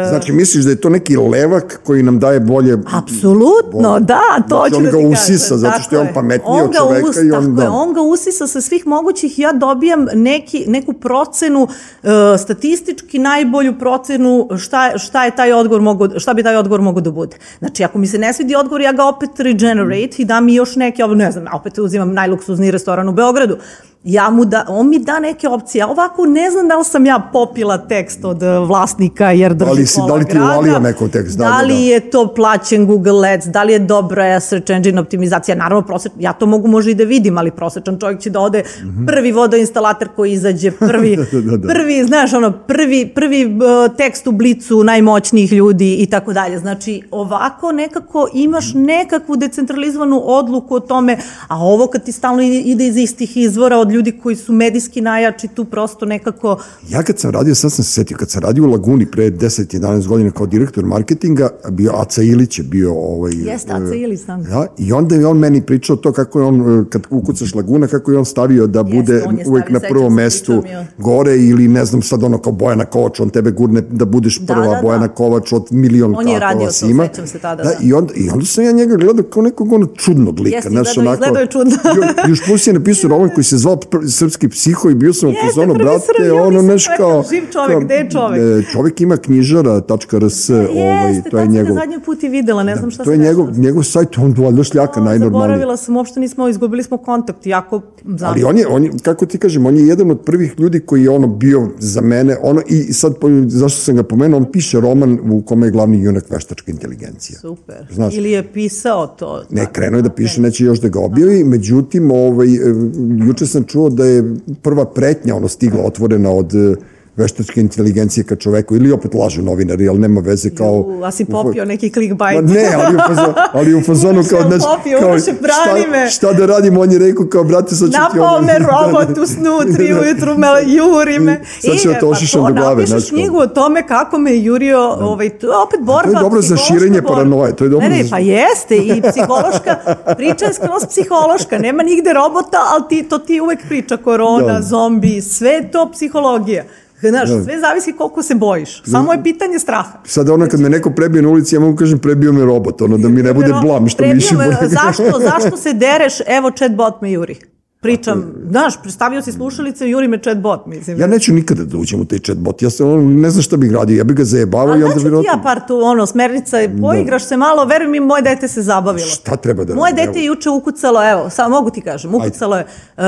S1: Znači, misliš da je to neki levak koji nam daje bolje...
S3: Apsolutno, da, to
S1: Znači,
S3: ću
S1: on
S3: da
S1: ga usisa,
S3: kažem.
S1: zato što je on pametniji od
S3: ga
S1: čoveka
S3: us-
S1: i on-
S3: tako je,
S1: da.
S3: on ga usisa sa svih mogućih, ja dobijam neki, neku procenu, uh, statistički najbolju procenu šta, šta je taj odgovor mogo, šta bi taj odgovor mogao da bude. Znači, ako mi se ne svidi odgovor, ja ga opet regenerate i dam mi još neke, ne znam, opet uzimam najluksuzniji restoran u Beogradu, ja mu da, on mi da neke opcije, a ovako ne znam da li sam ja popila tekst od eh, vlasnika jer drži
S1: li si-
S3: pola
S1: da li ti uvalio neko tekst? Da,
S3: Da,
S1: da,
S3: li
S1: da.
S3: je to plaćen Google Ads, da li je dobra search engine optimizacija, naravno proseč, ja to mogu možda i da vidim, ali prosečan čovjek će da ode prvi vodoinstalater koji izađe, prvi,
S1: Da, da, da.
S3: prvi, znaš, ono, prvi, prvi uh, tekst u blicu najmoćnijih ljudi i tako dalje. Znači, ovako nekako imaš nekakvu decentralizovanu odluku o tome, a ovo kad ti stalno ide ide iz istih izvora od ljudi koji su medijski najjači, tu prosto nekako
S1: Ja kad sam radio, sad sam se setio, kad sam radio u Laguni pre 10-11 godina kao direktor marketinga, bio Aca Ilić je bio ovaj...
S3: Jeste, Aca
S1: e,
S3: Ilić, znam.
S1: Ja, I onda je on meni pričao to kako je on, e, kad ukucaš Laguna, kako je on stavio da bude
S3: on je
S1: uvek
S3: stavio,
S1: na prvom mestu
S3: je.
S1: gore ili ne znam sad ono kao Bojana Kovač, on tebe gurne da budeš
S3: Da,
S1: prva
S3: da, da.
S1: Bojana Kovač od milion
S3: On je
S1: kako
S3: radio
S1: vas
S3: to,
S1: ima.
S3: sećam se tada, da.
S1: I, onda, I onda sam ja njega gledao kao nekog ono čudnog lika.
S3: Jeste,
S1: znaš,
S3: izgledao- izgledao je čudno.
S1: Još plus je napisao roman koji se zvao Srpski psiho i bio sam u
S3: Jeste,
S1: fazonu,
S3: prvi
S1: brate,
S3: Srb, ja
S1: ono neš kao...
S3: živ čovek, gde je čovek?
S1: e, Čovek ima knjižara.rs, ovaj,
S3: Jeste,
S1: to je njegov...
S3: ga zadnji put i videla, ne znam šta
S1: To je
S3: se
S1: njegov, njegov sajt, on valjda šljaka
S3: O,
S1: najnormalniji.
S3: Zaboravila sam, uopšte nismo, izgubili smo kontakt, jako.
S1: Ali on je, on je, kako ti kažem, on je jedan od prvih ljudi koji je ono bio za mene, ono, i sad, zašto sam ga pomenuo, on piše roman u kome je glavni junak veštačka inteligencija.
S3: Super.
S1: Znaš.
S3: Ili je pisao to.
S1: Ne, krenuo je da piše, neće još da ga objavi, međutim, ovaj, e, juče sam čuo da je prva pretnja ono stigla otvorena od veštačke inteligencije ka čoveku ili opet lažu novinari, ali nema veze kao...
S3: U, a si popio neki clickbait.
S1: Ma ne, ali u fazonu, ali u fazonu kao, znaš,
S3: popio,
S1: kao,
S3: brani
S1: šta,
S3: me.
S1: šta da radim, on je rekao kao, brate, sad ću ti...
S3: Napao me robot u snu, tri ujutru me juri me.
S1: Sad ću da te
S3: pa
S1: ošišam
S3: to
S1: do glave,
S3: napišeš knjigu o tome kako me jurio, ovaj, to je opet borba.
S1: to je dobro za širenje paranoje, to je dobro
S3: Ne, ne,
S1: za-
S3: pa jeste i psihološka, priča je skroz psihološka, nema nigde robota, ali ti, to ti uvek priča, korona,
S1: Da.
S3: zombi, sve to psihologija. Znaš, sve zavisi koliko se bojiš. Samo je pitanje straha.
S1: Sad ono kad me neko prebije na ulici, ja mogu kažem prebio me robot, ono da mi ne bude blam što bude.
S3: Zašto, zašto se dereš? Evo, chatbot me juri. Pričam, znaš, predstavio si slušalice, juri me chatbot, mislim.
S1: Ja neću nikada da uđem u taj chatbot, ja se ono, ne znam šta bih radio, ja bih ga zajebavao
S3: A
S1: i onda
S3: daću
S1: bi...
S3: ti ja par tu, ono, smernica, poigraš se malo, veruj mi, moje dete se zabavilo.
S1: Šta treba da
S3: Moje dete je juče ukucalo, evo, samo mogu ti kažem, ukucalo je uh,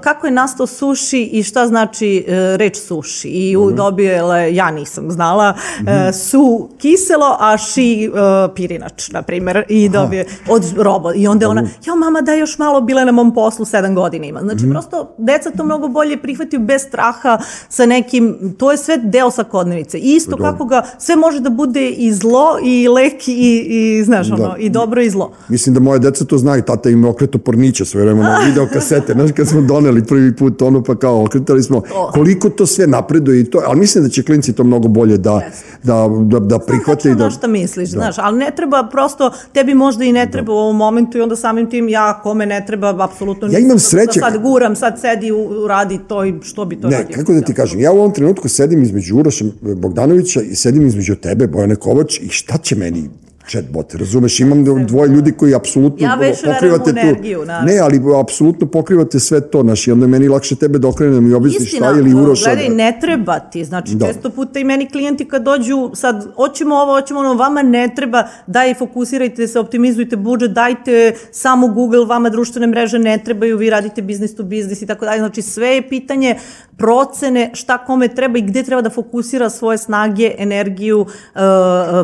S3: kako je nastao suši i šta znači uh, reč suši. I
S1: Mhm.
S3: u dobijela, je, ja nisam znala, uh, su kiselo, a ši uh, pirinač, na primjer, i dobije od robo. I onda je ona, jo mama da još malo bila na mom poslu, sedam godina ima. Znači,
S1: Mhm.
S3: prosto, deca to mnogo bolje prihvataju bez straha sa nekim, to je sve deo svakodnevice. Isto kako ga, sve može da bude i zlo, i lek, i, i znaš, ono, i dobro i zlo.
S1: Mislim da moje deca to znaju, tata im okreto porniće sve vreme na video kasete, znaš kad smo doneli prvi put ono pa kao okretali smo koliko to sve napreduje i to, ali mislim da će klinci to mnogo bolje da, da, da, da prihvate i da...
S3: šta misliš, znaš, ali ne treba prosto, tebi možda i ne treba u ovom momentu i onda samim tim ja kome ne treba, apsolutno
S1: Ja imam sreće-
S3: Da sad guram, sad sedi, radi to i što bi to
S1: Ne,
S3: radio.
S1: kako da ti kažem, ja u ovom trenutku sedim između Uroša Bogdanovića i sedim između tebe, Bojane Kovač, i šta će meni chatbot, razumeš, imam dvoje ljudi koji apsolutno
S3: Ja već
S1: pokrivate tu,
S3: energiju, naravno.
S1: ne, ali apsolutno pokrivate sve to, znaš, i onda je meni lakše tebe da okrenem i objasniš šta je ili Uroša.
S3: gledaj, ne treba ti, znači
S1: Da.
S3: često puta i meni klijenti kad dođu, sad, hoćemo ovo, hoćemo ono, vama ne treba, daj, fokusirajte se, optimizujte budžet, dajte samo Google, vama društvene mreže ne trebaju, vi radite business to business i tako dalje, znači sve je pitanje procene šta kome treba i gde treba da fokusira svoje snage, energiju, e,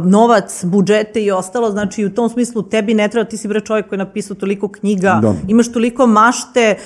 S3: novac, budžete i ostalo, znači u tom smislu tebi ne treba, ti si bre čovjek koji je napisao toliko knjiga,
S1: Da.
S3: imaš toliko mašte, e,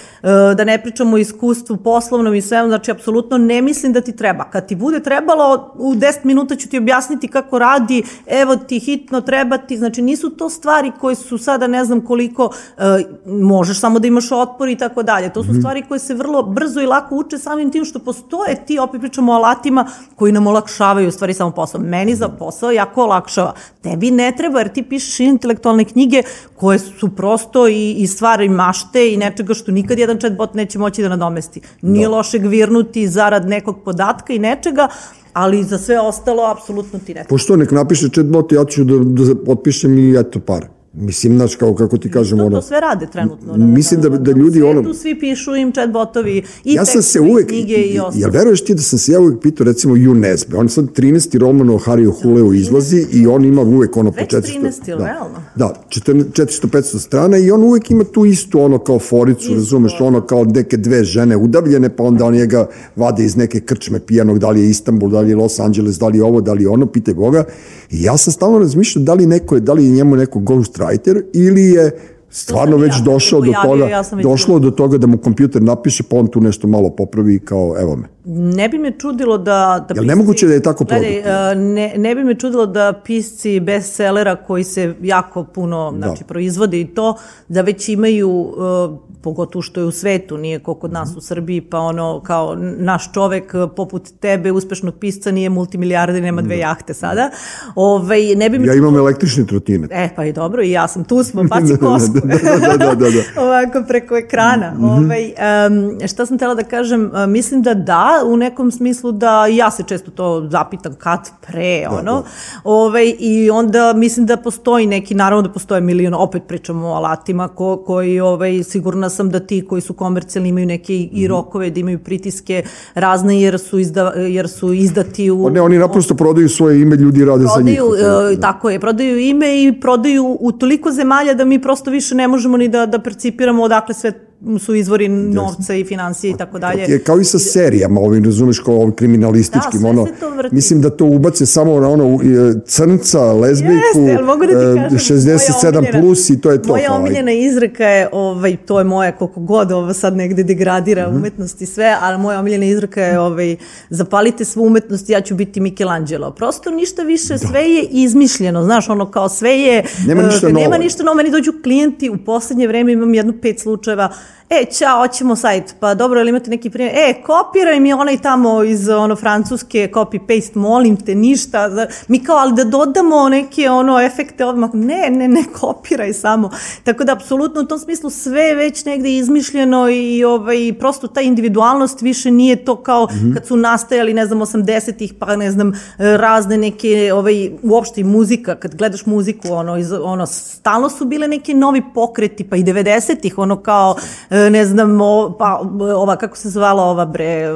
S3: da ne pričamo o iskustvu poslovnom i svemu, znači apsolutno ne mislim da ti treba. Kad ti bude trebalo, u 10 minuta ću ti objasniti kako radi, evo ti hitno treba ti, znači nisu to stvari koje su sada ne znam koliko, e, možeš samo da imaš otpor i tako dalje. To su stvari koje se vrlo brzo i lako uče samim tim što postoje ti, opet pričamo o alatima koji nam olakšavaju stvari samo posao. Meni za posao jako olakšava. Tebi ne treba jer ti pišeš intelektualne knjige koje su prosto i, i stvari mašte i nečega što nikad jedan chatbot neće moći da nadomesti. Nije loše gvirnuti zarad nekog podatka i nečega, ali za sve ostalo apsolutno ti ne treba.
S1: Pošto nek napiše chatbot, ja ću da, da potpišem i eto par. Mislim, znaš, kao kako ti kažem,
S3: To,
S1: ono...
S3: to sve rade trenutno. na-
S1: Mislim da- da ljudi
S3: svetu
S1: ono-
S3: svi pišu im chatbotovi i
S1: ja sam se uvek,
S3: knjige i ostalo.
S1: veruješ ti da sam se ja uvek pitao, recimo, Ju Nesbe, on sad 13. roman o Hariju Huleu izlazi i on ima uvek ono po
S3: Već
S1: 400...
S3: 13, jel
S1: da,
S3: realno?
S1: Da, 400-500 strana i on uvek ima tu istu ono kao foricu, razumeš, ono kao neke dve žene udavljene, pa onda on njega vade iz neke krčme pijanog, da li je Istanbul, da li je Los Angeles, da li je ovo, da li je ono, pitaj Boga. I ja sam stalno razmišljao da li, neko je, da li je njemu neko ghostwriter ili je stvarno već
S3: ja,
S1: došao do toga,
S3: ja
S1: došlo do toga da mu kompjuter napiše, pa on tu nešto malo popravi kao, evo me.
S3: Ne bi me čudilo da... da
S1: Jel nemoguće da je tako produktivno?
S3: E, ne, ne bi me čudilo da pisci bestsellera koji se jako puno znači, proizvode i to, da već imaju, e, pogotovo što je u svetu, nije ko kod nas u Srbiji, pa ono kao naš čovek e, poput tebe, uspešnog pisca, nije multimilijarder, nema dve jahte sada. Ovaj, ne bi me
S1: Ja imam električni trotinet.
S3: E, pa i dobro, i ja sam tu smo, baci kosku.
S1: Da, da, da, da, da.
S3: Ovako preko ekrana. ovaj, um, šta sam tela da kažem, mislim da da, u nekom smislu da ja se često to zapitam kad pre, ono. Ovaj, I onda mislim da postoji neki, naravno da postoje milion, opet pričamo o alatima ko, koji, ovaj, sigurna sam da ti koji su komercijalni imaju neke i rokove, da imaju pritiske razne jer su, izda, jer su izdati u...
S1: Pa ne, oni naprosto prodaju svoje ime, ljudi rade za njih.
S3: Prodaju, e, tako je, prodaju ime i prodaju u toliko zemalja da mi prosto više ne možemo ni da, da percipiramo odakle sve su izvori novca i financije i tako dalje.
S1: Je kao i sa serijama, ovim, razumeš, kao ovim kriminalističkim,
S3: Da,
S1: ono, mislim da to ubace samo na ono, e, crnca, lezbijku,
S3: Jeste, mogu da ti
S1: e,
S3: kažem,
S1: 67
S3: moja omiljena-
S1: plus i to je to.
S3: Moja omiljena izreka je, ovaj, to je moja koliko god ovo sad negde degradira
S1: Mhm.
S3: umetnost i sve, ali moja omiljena izreka je ovaj, zapalite svu umetnost, ja ću biti Michelangelo. Prosto ništa više, sve je izmišljeno, znaš, ono kao sve je...
S1: Nema ništa
S3: eh, Nema
S1: novo.
S3: ništa novo, meni dođu klijenti, u poslednje vreme imam jednu pet slučajeva, e, ćao, hoćemo sajt, pa dobro, ili imate neki primjer, e, kopiraj mi onaj tamo iz ono francuske copy-paste, molim te, ništa, mi kao, ali da dodamo neke ono efekte odmah, ne, ne, ne, kopiraj samo. Tako da, apsolutno, u tom smislu sve je već negde izmišljeno i ovaj, prosto ta individualnost više nije to kao kad su nastajali, ne znam, 80-ih, pa ne znam, razne neke, ovaj, uopšte i muzika, kad gledaš muziku, ono, iz, ono, stalno su bile neki novi pokreti, pa i 90-ih, ono kao, ne znam, o, pa, ova, kako se zvala ova bre,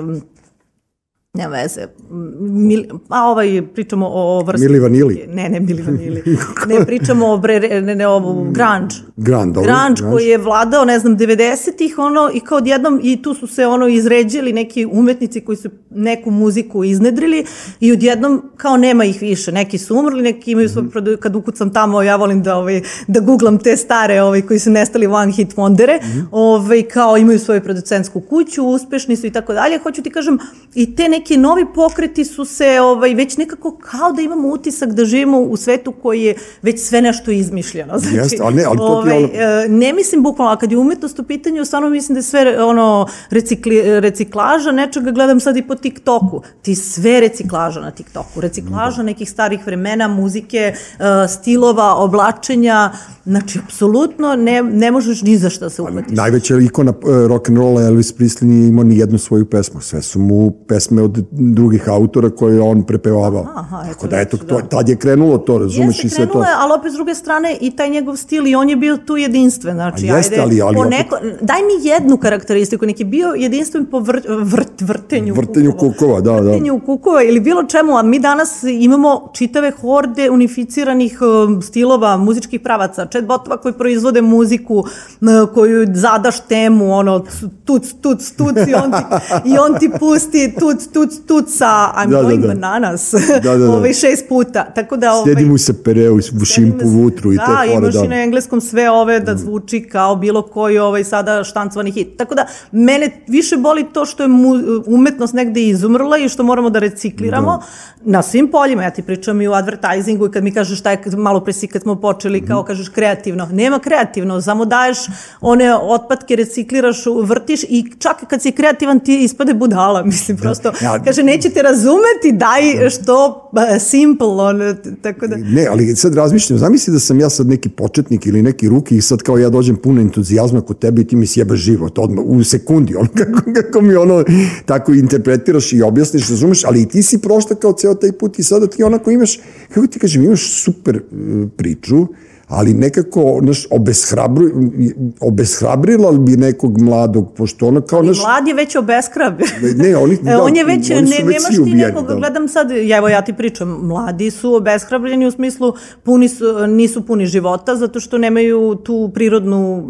S3: nema veze, Mil, a ovaj, pričamo o, vrsti.
S1: Mili Vanili.
S3: Ne, ne Mili Vanili. ne, pričamo o, bre, ne, ne, o grunge.
S1: Grand, dobro,
S3: grunge. koji je vladao, ne znam, 90-ih, ono, i kao odjednom, i tu su se, ono, izređali neki umetnici koji su neku muziku iznedrili i odjednom, kao nema ih više. Neki su umrli, neki imaju svoj produ... Kad ukucam tamo, ja volim da, ovaj, da googlam te stare, ovaj, koji su nestali one hit wondere, ovaj, kao imaju svoju producentsku kuću, uspešni su i tako dalje. Hoću ti kažem, i te neki novi pokreti su se ovaj, već nekako kao da imamo utisak da živimo u svetu koji je već sve nešto izmišljeno. Znači,
S1: Jeste, ali ne, ali to je ono-
S3: e, ne mislim bukvalno, a kad je umetnost u pitanju, stvarno mislim da je sve ono recikli, reciklaža, nečega gledam sad i po TikToku. Ti sve reciklaža na TikToku. Reciklaža nekih starih vremena, muzike, e, stilova, oblačenja. Znači, apsolutno ne, ne možeš ni za šta se uhvatiš.
S1: Najveća ikona uh, rock and rolla Elvis Presley nije imao ni jednu svoju pesmu. Sve su mu pesme od drugih autora koje je on prepevavao.
S3: Aha, eto,
S1: Tako da, eto,
S3: znači,
S1: to,
S3: da.
S1: tad je krenulo to, razumeš
S3: Jeste,
S1: i sve to.
S3: krenulo je, ali opet s druge strane i taj njegov stil i on je bio tu jedinstven. Znači,
S1: A jeste,
S3: ajde,
S1: ali- ali
S3: po
S1: opet-
S3: neko, daj mi jednu karakteristiku, neki je bio jedinstven po vrt, vrt, vrtenju,
S1: Vrtenju kukova, da, da.
S3: Vrtenju kukova ili bilo čemu, a mi danas imamo čitave horde unificiranih um, stilova, muzičkih pravaca, chatbotova koji proizvode muziku, koju zadaš temu, ono, tuc, tuc, tuc, i on ti, i on ti pusti tuc, tuc, tuc sa I'm
S1: Da, da,
S3: going
S1: da.
S3: bananas,
S1: Da, da, da.
S3: ovaj, šest puta. Tako da, ovaj,
S1: Sjedi mu se pereo u šimpu, vutru i te
S3: da,
S1: fore.
S3: imaš
S1: Da,
S3: i na engleskom sve ove da zvuči kao bilo koji ovaj sada štancovani hit. Tako da, mene više boli to što je mu, umetnost negde izumrla i što moramo da recikliramo na svim poljima. Ja ti pričam i u advertisingu i kad mi kažeš šta je malo pre si kad smo počeli, kao
S1: Mhm.
S3: kažeš kreativno. Nema kreativno, samo daješ one otpadke, recikliraš, vrtiš i čak kad si kreativan ti ispade budala. Mislim, prosto,
S1: Ja-
S3: kaže, nećete razumeti, daj što eh, simple, on, tako da...
S1: Ne, ali sad razmišljam, zamisli da sam ja sad neki početnik ili neki ruki i sad kao ja dođem puno entuzijazma kod tebe i ti mi sjebaš život odmah, u sekundi, ono, kako, kako mi ono tako interpretiraš i objasniš, razumeš, ali i ti si prošla kao ceo taj put i sada ti onako imaš, kako ti kažem, imaš super uh, priču, ali nekako, znaš, obeshrabru, obeshrabrila bi nekog mladog, pošto ono kao, znaš,
S3: Mlad je već obeskrab.
S1: ne, oni,
S3: E, on je već,
S1: oni
S3: ne,
S1: već
S3: nemaš ti
S1: ubijeni,
S3: nekog,
S1: da.
S3: gledam sad, evo ja ti pričam, mladi su obeshrabljeni u smislu puni su, nisu puni života zato što nemaju tu prirodnu,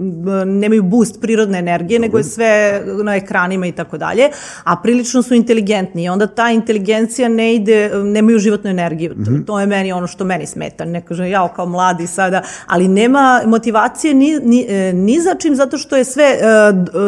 S3: nemaju boost prirodne energije, nego je sve na ekranima i tako dalje, a prilično su inteligentni i onda ta inteligencija ne ide, nemaju životnu energiju. To,
S1: Mhm.
S3: to je meni ono što meni smeta. Ne kažem ja kao mladi sada, ali nema motivacije ni, ni, e, ni za čim zato što je sve e,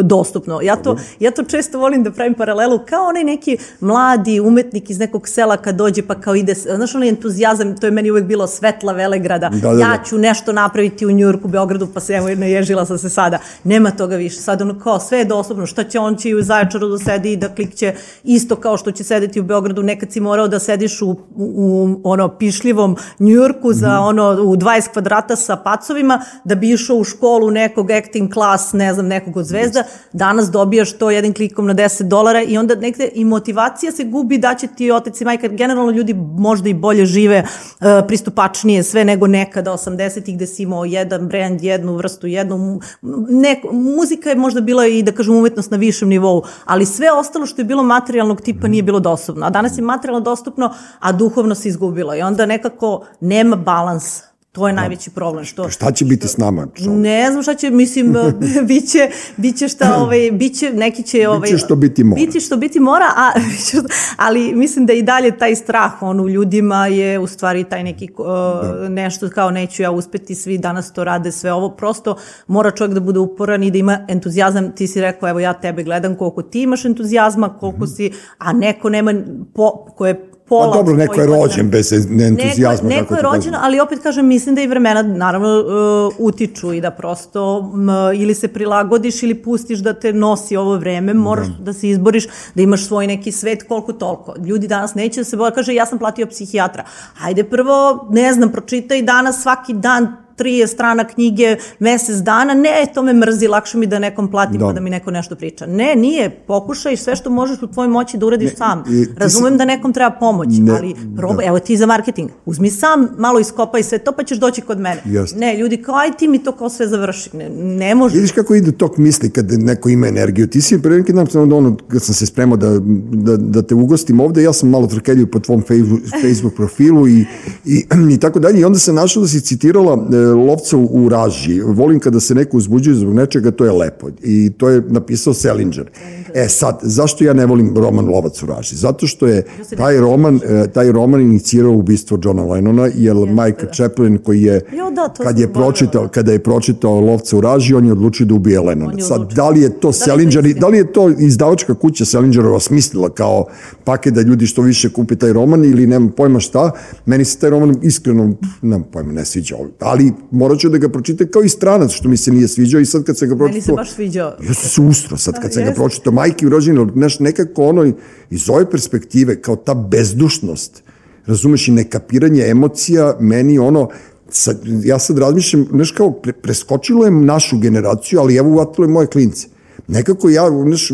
S3: dostupno. Ja to, ja to često volim da pravim paralelu kao onaj neki mladi umetnik iz nekog sela kad dođe pa kao ide, znaš onaj entuzijazam, to je meni uvek bilo svetla Velegrada,
S1: Da, da, da.
S3: ja ću nešto napraviti u Njurku, Beogradu, pa se evo naježila sam se sada. Nema toga više. Sad ono kao sve je dostupno. Šta će on će i u Zaječaru da sedi i da klikće isto kao što će sedeti u Beogradu. Nekad si morao da sediš u, u, u ono pišljivom Njurku za
S1: Mhm.
S3: ono u 20 kvadrata sa pacovima da bi išao u školu nekog acting class, ne znam, nekog od zvezda. Danas dobijaš to jednim klikom na 10 dolara i onda negde i motivacija se gubi da će ti otac i majka, generalno ljudi možda i bolje žive, uh, pristupačnije sve nego nekada 80-ih gde si imao jedan brand, jednu vrstu, jednu, neko, muzika je možda bila i da kažem umetnost na višem nivou, ali sve ostalo što je bilo materijalnog tipa nije bilo dostupno. A danas je materijalno dostupno, a duhovno se izgubilo i onda nekako nema balans To je najveći problem. Što,
S1: Šta će biti s nama? čoveče?
S3: Ne znam šta će, mislim, biće, biće šta, ovaj, biće, neki će... Ovaj,
S1: Biće što biti mora.
S3: Biće što biti mora, a, ali mislim da i dalje taj strah on u ljudima je u stvari taj neki uh, nešto kao neću ja uspeti, svi danas to rade, sve ovo, prosto mora čovjek da bude uporan i da ima entuzijazam, ti si rekao, evo ja tebe gledam koliko ti imaš entuzijazma, koliko si, a neko nema, po, ko je pola...
S1: Mhm. Pa dobro, neko je rođen bez entuzijazma.
S3: Neko, neko je
S1: kažem.
S3: rođen, ali opet kažem, mislim da i vremena naravno uh, utiču i da prosto m, ili se prilagodiš ili pustiš da te nosi ovo vreme, moraš da, se izboriš, da imaš svoj neki svet koliko toliko. Ljudi danas neće da se boja, kaže ja sam platio psihijatra. Hajde prvo, ne znam, pročitaj danas svaki dan 30 strana knjige, mesec dana, ne, to me mrzi, lakše mi da nekom platim
S1: Da.
S3: pa da mi neko nešto priča. Ne, nije, pokušaj sve što možeš u tvojoj moći da uradiš sam.
S1: i
S3: Razumem da nekom treba pomoć,
S1: Ne,
S3: ali probaj, evo ti za marketing, uzmi sam, malo iskopaj sve to, pa ćeš doći kod mene.
S1: Jeste.
S3: Ne, ljudi kao, aj ti mi to kao sve završi. Ne, ne može.
S1: Vidiš kako ide tok misli kad neko ima energiju. Ti si pre neki dan, ono, kad sam se spremao da, da, da te ugostim ovde, ja sam malo trkeljio po tvom Facebook, Facebook profilu i, i, i tako dalje. I onda sam našao da si citirala e, lovca u, raži. Volim kada se neko uzbuđuje zbog nečega, to je lepo. I to je napisao Selinger. E sad, zašto ja ne volim roman Lovac u raži? Zato što je taj roman, e, taj roman inicirao ubistvo Johna Lennona, jer Mike Chaplin koji je,
S3: da,
S1: kad je pročitao kada je pročitao Lovca u raži, on je odlučio da ubije Lenona.
S3: On je
S1: Sad,
S3: odlučio.
S1: da li je to Selinger, da li je to izdavačka kuća Selingerova smislila kao paket da ljudi što više kupe taj roman ili nemam pojma šta, meni se taj roman iskreno, nemam pojma, ne sviđa. Ali morat ću da ga pročitam kao i stranac, što mi se nije sviđao i sad kad se ga pročitao...
S3: Meni se baš sviđao.
S1: Ja sam se ustro sad kad sam ga
S3: jeste.
S1: pročitao, majke u rođenju, znaš, nekako ono iz ove perspektive, kao ta bezdušnost, razumeš, i nekapiranje emocija, meni ono, sad, ja sad razmišljam, znaš, kao pre, preskočilo je našu generaciju, ali evo uvatilo je moje klince. Nekako ja, znaš,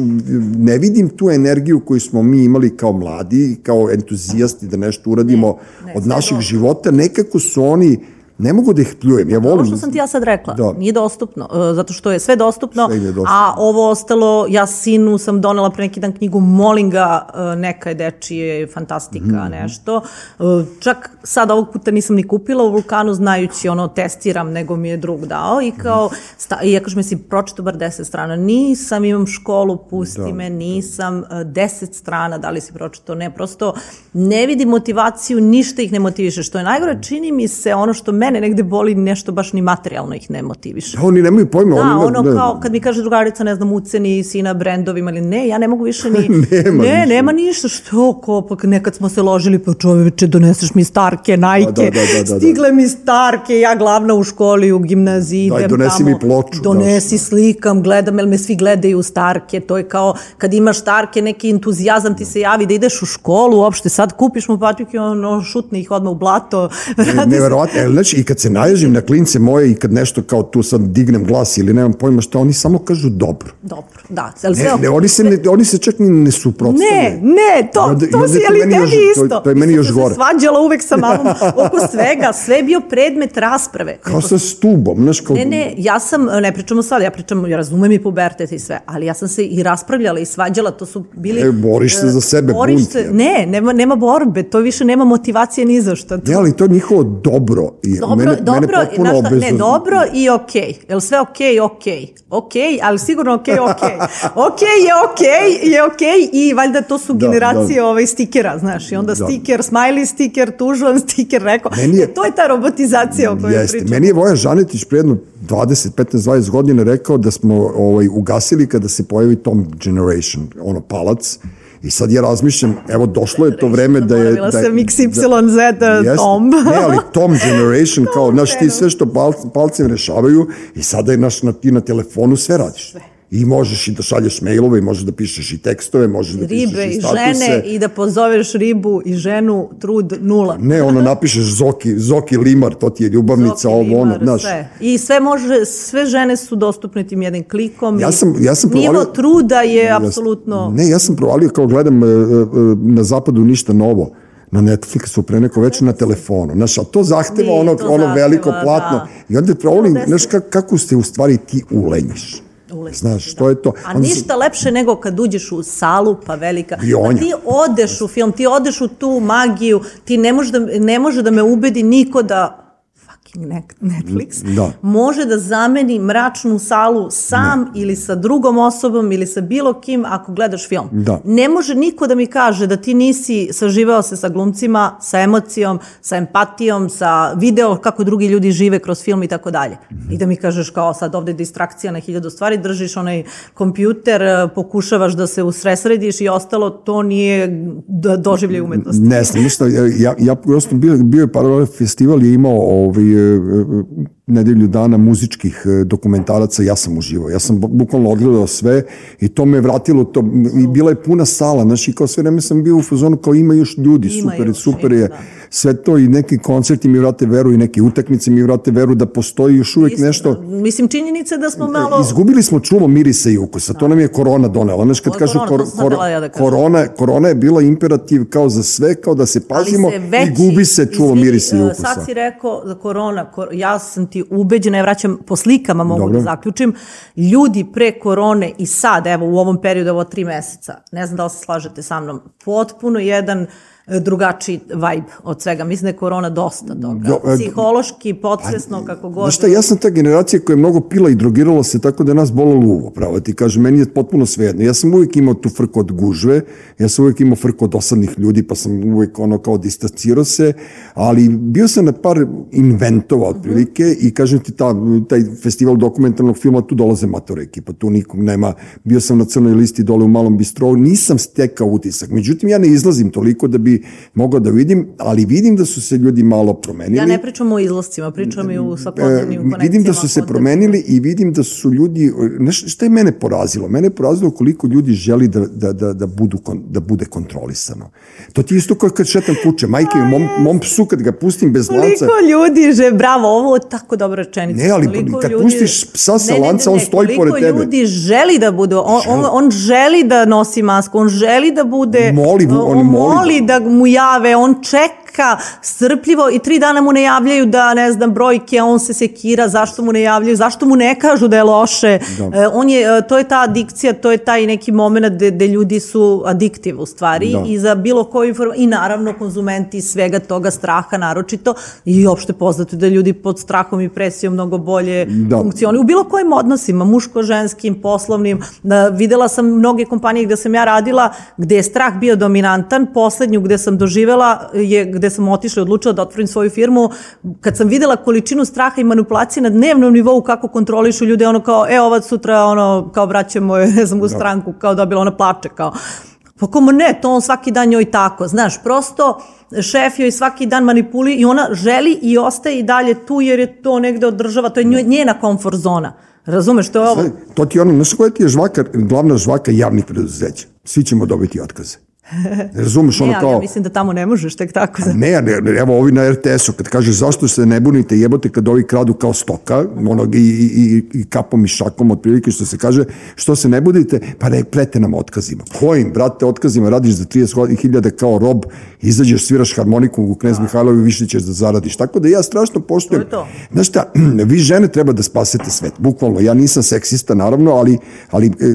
S1: ne vidim tu energiju koju smo mi imali kao mladi, kao entuzijasti da nešto uradimo
S3: Ne, ne,
S1: od naših života, nekako su oni, ne mogu da ih pljujem, ja volim...
S3: Ovo što sam ti ja sad rekla,
S1: Da.
S3: nije dostupno, e, zato što je sve dostupno,
S1: Sve je dostupno.
S3: a ovo ostalo, ja sinu sam donela pre neki dan knjigu, molim ga, e, neka je dečije, fantastika,
S1: Mhm.
S3: nešto. E, Čak sad ovog puta nisam ni kupila u Vulkanu, znajući ono, testiram, nego mi je drug dao i kao, sta, i ja kažem, si pročito bar deset strana, nisam, imam školu, pusti me, nisam, deset strana, da li si pročito, ne, prosto ne vidim motivaciju, ništa ih ne motiviše, što je najgore, čini mi se ono što mene negde boli, nešto baš ni materijalno ih ne motiviše.
S1: Oni nemaju pojma.
S3: Da,
S1: oni,
S3: ono
S1: ne,
S3: kao kad mi kaže drugarica, ne znam, uceni sina brendovima ili ne, ja ne mogu više ni...
S1: Nema
S3: ne,
S1: ništa.
S3: nema ništa, što, ko, pa nekad smo se ložili, pa čoveče, doneseš mi starke, najke,
S1: Da, da, da, da, da.
S3: stigle mi starke, ja glavna u školi, u gimnaziji,
S1: Daj,
S3: idem
S1: donesi
S3: tamo,
S1: mi ploču,
S3: Donesi,
S1: da.
S3: slikam, gledam, jel me svi gledaju starke, to je kao kad imaš starke, neki entuzijazam ti se javi da ideš u školu, uopšte sad kupiš mu patike, ono, šutni ih odmah u blato, se.
S1: Neverovatno, znači, i kad se naježim na klince moje i kad nešto kao tu sad dignem glas ili nemam pojma šta, oni samo kažu dobro.
S3: Dobro, da. Ali
S1: Ne, ne, oni, se ne, oni se čak ni ne suprotstavljaju.
S3: Ne, ne, to,
S1: onda-
S3: to
S1: onda
S3: si,
S1: je to
S3: ali tebi
S1: još- to-
S3: isto.
S1: to je meni
S3: Isto
S1: još gore.
S3: svađala uvek sa mamom oko svega, sve je bio predmet rasprave.
S1: Kao sa stubom, znaš, kao...
S3: Ne, ne, ja sam, ne pričamo sad, ja pričam, ja razumem i pubertet i sve, ali ja sam se i raspravljala i svađala, to su bili...
S1: E, boriš se za sebe,
S3: boriš
S1: bunt
S3: se,
S1: je.
S3: ne, nema, nema borbe, to više nema motivacije ni za što. To-
S1: Ne, ali to je njihovo dobro. I
S3: Dobro,
S1: mene,
S3: dobro,
S1: mene potpuno
S3: znaš šta, ne, dobro i okej. Jel sve okej, okej. Okej, ali sigurno okej, okej. Okej je okej, je okej i valjda to su
S1: Da,
S3: generacije
S1: da.
S3: ovaj stikera, znaš, i onda
S1: Da.
S3: stiker, smiley stiker, tužan stiker, rekao.
S1: Meni je-
S3: E, to je ta robotizacija o kojoj
S1: Jeste.
S3: pričam.
S1: Meni je Vojan Žanetić pre jedno 20, 15, 20 godina rekao da smo ovaj, ugasili kada se pojavi Tom Generation, ono palac, I sad ja razmišljam, evo došlo je to vreme da je...
S3: Zaboravila
S1: Da,
S3: sam XYZ
S1: Jeste.
S3: Tom.
S1: Ne, ali Tom Generation, kao, znaš, ti sve što palc, palcem rešavaju i sada je naš, na, ti na telefonu sve radiš. Sve. I možeš i da šalješ mailove, i možeš da pišeš i tekstove, možeš da pišeš
S3: Ribe
S1: i
S3: i
S1: statuse.
S3: žene i da pozoveš ribu i ženu, trud nula.
S1: Ne, ono, napišeš Zoki, Zoki Limar, to ti je ljubavnica,
S3: Zoki,
S1: ovo, ono,
S3: limar,
S1: znaš.
S3: Sve. I sve može, sve žene su dostupne tim jednim klikom.
S1: Ja
S3: i
S1: sam- ja sam
S3: Nivo
S1: provalio-
S3: truda je apsolutno...
S1: Ne, ja sam provalio kao gledam e, e, na zapadu ništa novo na Netflixu pre neko večer na telefonu. Znaš, a to zahteva ono,
S3: to
S1: ono
S3: zahteva,
S1: veliko
S3: da.
S1: platno. I onda provalim,
S3: Evo,
S1: znaš, kako ste u stvari ti ulenjiš.
S3: Uletiti,
S1: Znaš, što je to?
S3: A
S1: Onda se-
S3: ništa lepše nego kad uđeš u salu, pa velika. Pa ti odeš u film, ti odeš u tu magiju, ti ne može da, ne može da me ubedi niko da fucking Netflix,
S1: Da.
S3: može da zameni mračnu salu sam ili sa drugom osobom ili sa bilo kim ako gledaš film.
S1: Da.
S3: Ne može niko da mi kaže da ti nisi saživeo se sa glumcima, sa emocijom, sa empatijom, sa video kako drugi ljudi žive kroz film i tako dalje. I da mi kažeš kao sad ovde je distrakcija na hiljadu stvari, držiš onaj kompjuter, pokušavaš da se usresrediš i ostalo, to nije do- doživljaj umetnosti.
S1: Ne znam, ništa, ja, ja prosto bio, bio je Paralel festival je imao ovaj, nedelju dana muzičkih e, dokumentaraca, ja sam uživao, ja sam bu- bukvalno odgledao sve i to me vratilo, to, i bila je puna sala, znaš, i kao sve vreme sam bio u fazonu, kao ima još ljudi,
S3: Ima
S1: super,
S3: još,
S1: super je,
S3: da.
S1: sve to i neki koncerti mi vrate veru i neke utakmice mi vrate veru da postoji još uvek
S3: Isto,
S1: nešto,
S3: Mislim, činjenica je da smo malo...
S1: Izgubili smo čulo mirisa i ukusa, to nam je korona donela. Znaš, kad
S3: Ovo
S1: kažu
S3: korona,
S1: kor,
S3: htela ja da kažem.
S1: korona, korona je bila imperativ kao za sve, kao da se pazimo
S3: se veći,
S1: i gubi se čulo
S3: izvini,
S1: mirisa i ukusa.
S3: Sad si rekao za korona, kor, ja sam ti ubeđena, ja vraćam po slikama mogu
S1: Dobro.
S3: da zaključim, ljudi pre korone i sad, evo u ovom periodu, ovo tri meseca, ne znam da li se slažete sa mnom, potpuno jedan e, drugačiji vibe od svega. Mislim da je korona dosta toga.
S1: E,
S3: Psihološki, podsvesno, kako god.
S1: Znaš šta, ja sam ta generacija koja je mnogo pila i drogirala se tako da je nas bolalo uvo, pravo ti kažem, meni je potpuno svejedno. Ja sam uvijek imao tu frku od gužve, ja sam uvijek imao frku od dosadnih ljudi, pa sam uvijek ono kao distancirao se, ali bio sam na par inventova otprilike i kažem ti, ta, taj festival dokumentarnog filma, tu dolaze matora ekipa, tu nikog nema, bio sam na crnoj listi dole u malom bistrovu, nisam stekao utisak. Međutim, ja ne izlazim toliko da bi mogao da vidim, ali vidim da su se ljudi malo promenili.
S3: Ja ne pričam o izlascima, pričam i u svakodnevnim
S1: E,
S3: konekcijama.
S1: vidim da su se promenili i vidim da su ljudi, znaš šta je mene porazilo? Mene je porazilo koliko ljudi želi da, da, da, da, budu, da bude kontrolisano. To ti isto kao kad šetam kuće, majke, mom, mom psu kad ga pustim bez lanca,
S3: Koliko ljudi, že, bravo, ovo je tako dobra rečenica.
S1: Ne, ali
S3: Koliko
S1: kad pustiš psa sa lanca, on stoji pored tebe.
S3: Koliko ljudi želi da bude, on, on, on želi da nosi masku, on želi da bude,
S1: Moli, on
S3: on
S1: moli
S3: moli da mu jave, on čeka strpljivo i tri dana mu ne javljaju da, ne znam, brojke, on se sekira, zašto mu ne javljaju, zašto mu ne kažu da je loše. E, on je, e, to je ta adikcija, to je taj neki moment gde, gde ljudi su adiktiv u stvari
S1: Da.
S3: i za bilo koju informaciju, i naravno konzumenti svega toga straha naročito i opšte poznato da ljudi pod strahom i presijom mnogo bolje
S1: Da.
S3: funkcionišu u bilo kojim odnosima, muško-ženskim, poslovnim. Da, videla sam mnoge kompanije gde sam ja radila, gde je strah bio dominantan, poslednju gde sam doživela je gde sam otišla i odlučila da otvorim svoju firmu, kad sam videla količinu straha i manipulacije na dnevnom nivou kako kontrolišu ljude, ono kao, e, ova sutra, ono, kao vraćamo je, ne znam, u stranku, kao dobila ona plače, kao, Pa komu ne, to on svaki dan njoj tako, znaš, prosto šef joj svaki dan manipuli i ona želi i ostaje i dalje tu jer je to negde održava, to je njoj- njena komfort zona. Razumeš, to je ovo?
S1: Sad, to ti je ono, znaš koja ti je žvaka, glavna žvaka javnih preduzeća? Svi ćemo dobiti otkaze. Razumeš, ono
S3: Ne,
S1: kao...
S3: ja mislim da tamo ne možeš tek tako. Da...
S1: Ne, ne, ne, evo ovi na RTS-u, kad kaže zašto se ne bunite, jebote kad ovi kradu kao stoka, onog i, i, i, kapom i šakom, otprilike što se kaže, što se ne budite, pa ne prete nam otkazima. Kojim, brate, otkazima radiš za 30.000 kao rob, izađeš, sviraš harmoniku u Knez Mihajlovi, više ćeš da zaradiš. Tako da ja strašno poštujem.
S3: To je to.
S1: Znaš šta, vi žene treba da spasete svet, bukvalno. Ja nisam seksista, naravno, ali, ali e,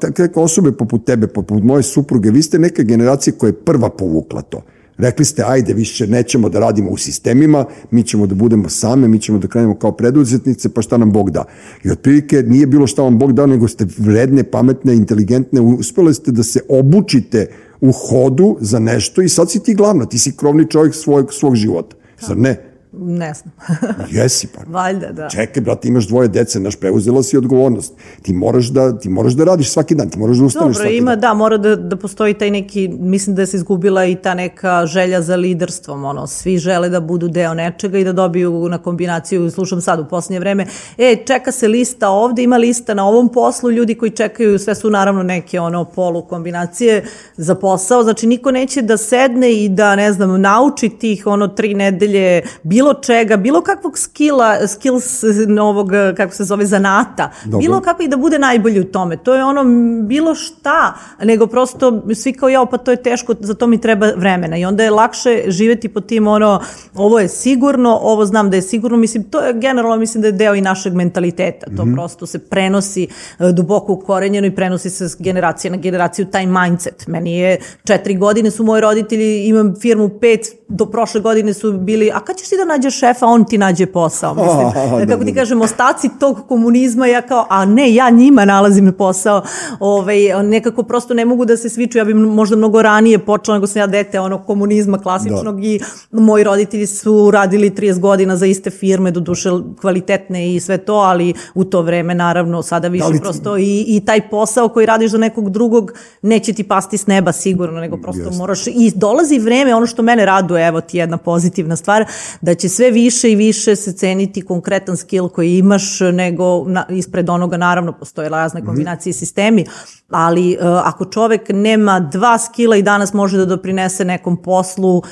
S1: takve osobe poput tebe, poput moje supruge, vi ste neka generacija koja je prva povukla to. Rekli ste, ajde, više nećemo da radimo u sistemima, mi ćemo da budemo same, mi ćemo da krenemo kao preduzetnice, pa šta nam Bog da. I otprilike nije bilo šta vam Bog dao, nego ste vredne, pametne, inteligentne, uspjeli ste da se obučite u hodu za nešto i sad si ti glavna, ti si krovni čovjek svog, svog života. Zar ne?
S3: Ne znam.
S1: Jesi pa.
S3: Valjda, da.
S1: Čekaj, brate, imaš dvoje dece, naš preuzela si odgovornost. Ti moraš da, ti moraš da radiš svaki dan, ti moraš da ustaneš
S3: Dobro,
S1: svaki
S3: ima,
S1: dan.
S3: da, mora da, da postoji taj neki, mislim da se izgubila i ta neka želja za liderstvom, ono, svi žele da budu deo nečega i da dobiju na kombinaciju, slušam sad u posljednje vreme, e, čeka se lista ovde, ima lista na ovom poslu, ljudi koji čekaju, sve su naravno neke, ono, polu kombinacije za posao, znači niko neće da sedne i da, ne znam, nauči tih, ono, tri nedelje, bilo čega, bilo kakvog skilla, skills novog, kako se zove, zanata,
S1: Dobro.
S3: bilo kako i da bude najbolji u tome. To je ono bilo šta, nego prosto svi kao ja, pa to je teško, za to mi treba vremena. I onda je lakše živeti po tim ono, ovo je sigurno, ovo znam da je sigurno, mislim, to je generalno, mislim da je deo i našeg mentaliteta. To prosto se prenosi e, duboko ukorenjeno i prenosi se s generacije na generaciju taj mindset. Meni je četiri godine su moji roditelji, imam firmu pet, do prošle godine su bili, a kad ćeš ti da nađeš šefa, on ti nađe posao. Mislim,
S1: da,
S3: kako ti
S1: da.
S3: kažem, ostaci tog komunizma, ja kao, a ne, ja njima nalazim posao. Ovaj, nekako prosto ne mogu da se sviču, ja bi možda mnogo ranije počela nego sam ja dete onog komunizma klasičnog i moji roditelji su radili 30 godina za iste firme, do duše kvalitetne i sve to, ali u to vreme naravno sada više
S1: Da li-
S3: prosto i, i taj posao koji radiš za nekog drugog neće ti pasti s neba sigurno, nego prosto
S1: Jeste.
S3: moraš i dolazi vreme, ono što mene raduje, evo ti jedna pozitivna stvar, da će sve više i više se ceniti konkretan skill koji imaš nego na, ispred onoga naravno postoje razne
S1: Mhm.
S3: kombinacije i sistemi, ali uh, ako čovek nema dva skila i danas može da doprinese nekom poslu, uh,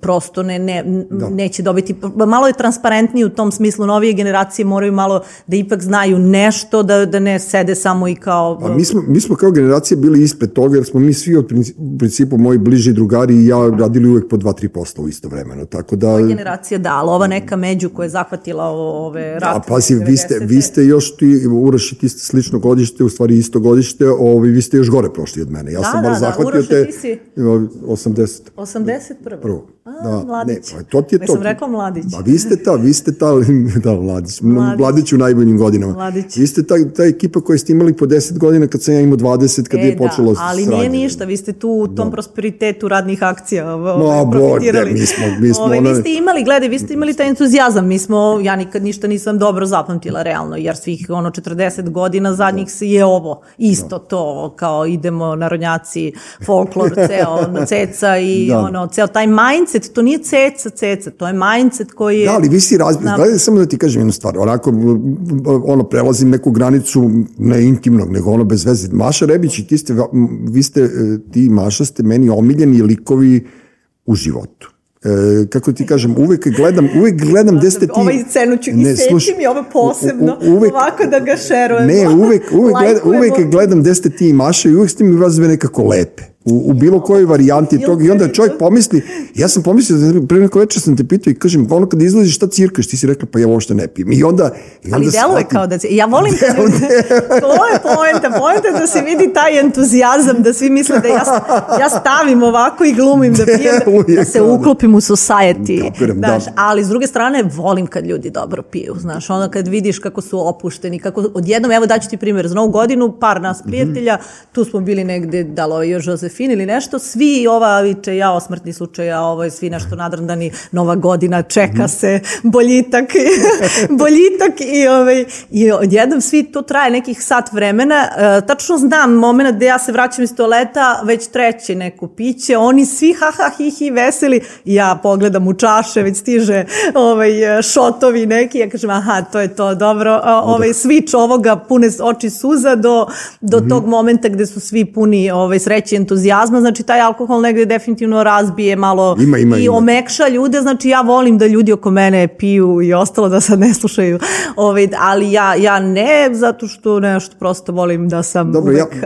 S3: prosto ne, ne,
S1: Da.
S3: neće dobiti, malo je transparentniji u tom smislu, novije generacije moraju malo da ipak znaju nešto, da, da ne sede samo i kao...
S1: Pa mi smo, mi smo kao generacija bili ispred toga, jer smo mi svi od principu moji bliži drugari i ja radili uvek po 2-3 posla u isto vremeno, tako da...
S3: generacija da, ali ova neka među koja je zahvatila ove rat.
S1: A pazi, vi ste, vi ste još ti, Uroš ti ste slično godište, u stvari isto godište, ovaj, vi ste još gore prošli od mene. Ja
S3: Da,
S1: sam
S3: da,
S1: bar
S3: da,
S1: zahvatio
S3: Uroše,
S1: te
S3: si-
S1: 80.
S3: 81.
S1: Prvo.
S3: A,
S1: Da,
S3: mladić.
S1: ne, pa to ti je
S3: Ne
S1: to.
S3: sam rekla mladić.
S1: Pa vi ste ta, vi ste ta, da, mladić,
S3: Mladić.
S1: mladić u najboljim godinama.
S3: Mladić.
S1: Vi ste ta, ta ekipa koja ste imali po 10 godina kad sam ja imao 20, kad
S3: E,
S1: je počelo
S3: da, ali
S1: sranje.
S3: nije ništa, vi ste tu u tom prosperitetu radnih akcija ovo,
S1: borde,
S3: profitirali.
S1: mi smo- mi smo
S3: Ovaj,
S1: one-
S3: Vi ste imali, gledaj, vi ste imali taj entuzijazam, mi smo, ja nikad ništa nisam dobro zapamtila realno, jer svih ono 40 godina zadnjih se je ovo, isto to, kao idemo narodnjaci, folklor, ceo, ono, ceca i
S1: Da.
S3: ono, ceo taj mindset, to nije ceca, ceca, to je mindset koji je...
S1: Da, ali vi si razbili.
S3: Na-
S1: Gledaj, samo da ti kažem jednu stvar. Onako, ono, prelazim neku granicu ne intimnog, nego ono bez veze. Maša Rebić i ti ste, vi ste, e, ti Maša ste meni omiljeni likovi u životu. E, kako ti kažem, uvek gledam, uvek gledam gde ste ti...
S3: Ovaj scenu ću
S1: Ne,
S3: i seći mi ovo posebno,
S1: u- u- uvek-
S3: ovako da ga šerujemo.
S1: Ne, uvek, uvek, gled,
S3: Lajkujemo.
S1: uvek gledam gde ste ti i Maša i uvek ste mi vas dve nekako lepe. U, u bilo kojoj varijanti toga i onda čovjek pomisli, ja sam pomislio, da pre neko večer sam te pitao i kažem, ono kad izlaziš šta cirkaš, ti si rekla pa ja uopšte ne pijem. I onda, i onda
S3: Ali deluje kao da. Ja volim kad ljudi... to je poenta. Poenta je da se vidi taj entuzijazam, da svi misle da ja, ja stavim ovako i glumim da pijem, da, da se
S1: da.
S3: uklopim u society.
S1: Kapiram, da.
S3: Znaš, ali s druge strane, volim kad ljudi dobro piju. Znaš, ono kad vidiš kako su opušteni, kako odjednom, evo daću ti primjer, za novu godinu, par nas prijatelja, tu smo bili negde, da li ovo Josefin ili nešto, svi ova viče, ja, o smrtni slučaj, ja, ovo je svi nešto nadrndani, nova godina, čeka
S1: Mhm.
S3: se, boljitak, boljitak i, ovaj, i odjednom svi to traje nekih sat vremena. E, tačno znam moment gde ja se vraćam iz toaleta, već treće neko piće, oni svi ha ha hi hi veseli, ja pogledam u čaše, već stiže ovaj, šotovi neki, ja kažem aha, to je to, dobro, A, ovaj, switch ovoga pune oči suza do, do
S1: Mhm.
S3: tog momenta gde su svi puni ovaj, sreće i entuzijazma, znači taj alkohol negde definitivno razbije malo
S1: Ima, ima,
S3: i
S1: ima.
S3: omekša ljude, znači ja volim da ljudi oko mene piju i ostalo da sad ne slušaju, ovaj, ali ja, ja ne, zato što nešto prosto volim da sam
S1: Dobro,
S3: uvek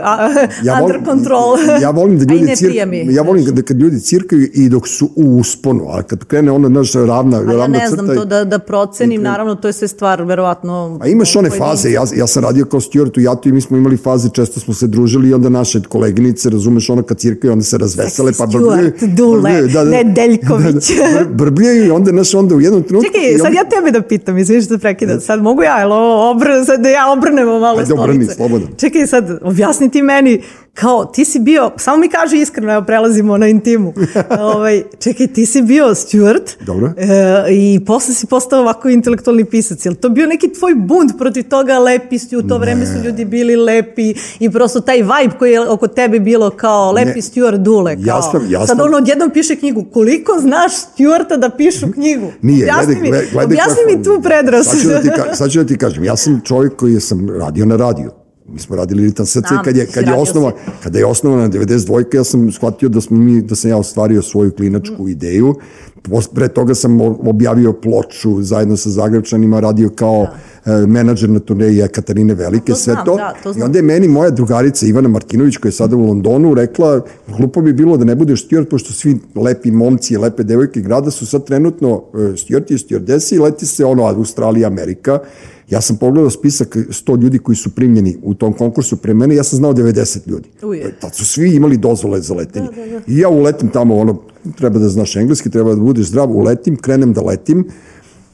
S1: ja
S3: under
S1: volim,
S3: control.
S1: Ja volim da
S3: i
S1: ljudi cirkaju,
S3: mi,
S1: ja volim da kad ljudi cirkaju i dok su u usponu, a kad krene ona naša ravna,
S3: A ja
S1: ravna
S3: ne znam
S1: crta i-
S3: to da, da procenim, naravno to je sve stvar, verovatno...
S1: A imaš one faze, ja, ja sam radio kao steward u Jatu i mi smo imali faze, često smo se družili i onda naše koleginice, razumeš, ono kad cirkaju, onda se razvesele, pa brbljaju.
S3: Dule,
S1: brbljaju,
S3: Nedeljković.
S1: Da, da, br- brbljaju i onda, znaš, onda u jednom trenutku...
S3: Čekaj,
S1: i
S3: sad
S1: onda-
S3: ja tebe da pitam, izvini što prekidam, sad mogu ja, jel ovo obr, sad da ja obrnemo malo
S1: Ajde, obrni, slobodno.
S3: Čekaj sad, objasni ti meni, kao ti si bio, samo mi kaži iskreno, evo prelazimo na intimu. ovaj, čekaj, ti si bio steward
S1: Dobro.
S3: e, i posle si postao ovako intelektualni pisac. Jel to bio neki tvoj bunt protiv toga lepi si, u to vreme su ljudi bili lepi i prosto taj vibe koji je oko tebe bilo kao lepi
S1: Ne.
S3: steward dule. Kao.
S1: Ja sam- ja
S3: Sad
S1: sam-
S3: on odjednom piše knjigu. Koliko znaš stewarda da pišu knjigu?
S1: Nije,
S3: objasni
S1: gledaj,
S3: mi,
S1: gledaj, gledaj
S3: objasni
S1: koja
S3: mi tu predras.
S1: Sad ću, da ti, sad ću da ti kažem, ja sam čovjek koji sam radio na radiju. Mi smo radili ritam srca
S3: Znam,
S1: i kad je, kad je, osnova, kada je osnovana 92. ja sam shvatio da, smo mi, da sam ja ostvario svoju klinačku ideju. Pos- Pre toga sam objavio ploču zajedno sa Zagrebčanima, radio kao e, menadžer na turneji Katarine Velike,
S3: To
S1: sve
S3: znam,
S1: to.
S3: da, to
S1: I
S3: znam.
S1: onda je meni moja drugarica Ivana Martinović, koja je sada u Londonu, rekla, glupo bi bilo da ne budeš steward, pošto svi lepi momci i lepe devojke grada su sad trenutno stewardi i stewardesi i leti se ono Australija, Amerika Ja sam pogledao spisak 100 ljudi koji su primljeni u tom konkursu pre mene, ja sam znao 90 ljudi.
S3: Uje.
S1: Tad su svi imali dozvole za letenje. Da, da, da. I ja uletim tamo, ono, treba da znaš engleski, treba da budeš zdrav, uletim, krenem da letim,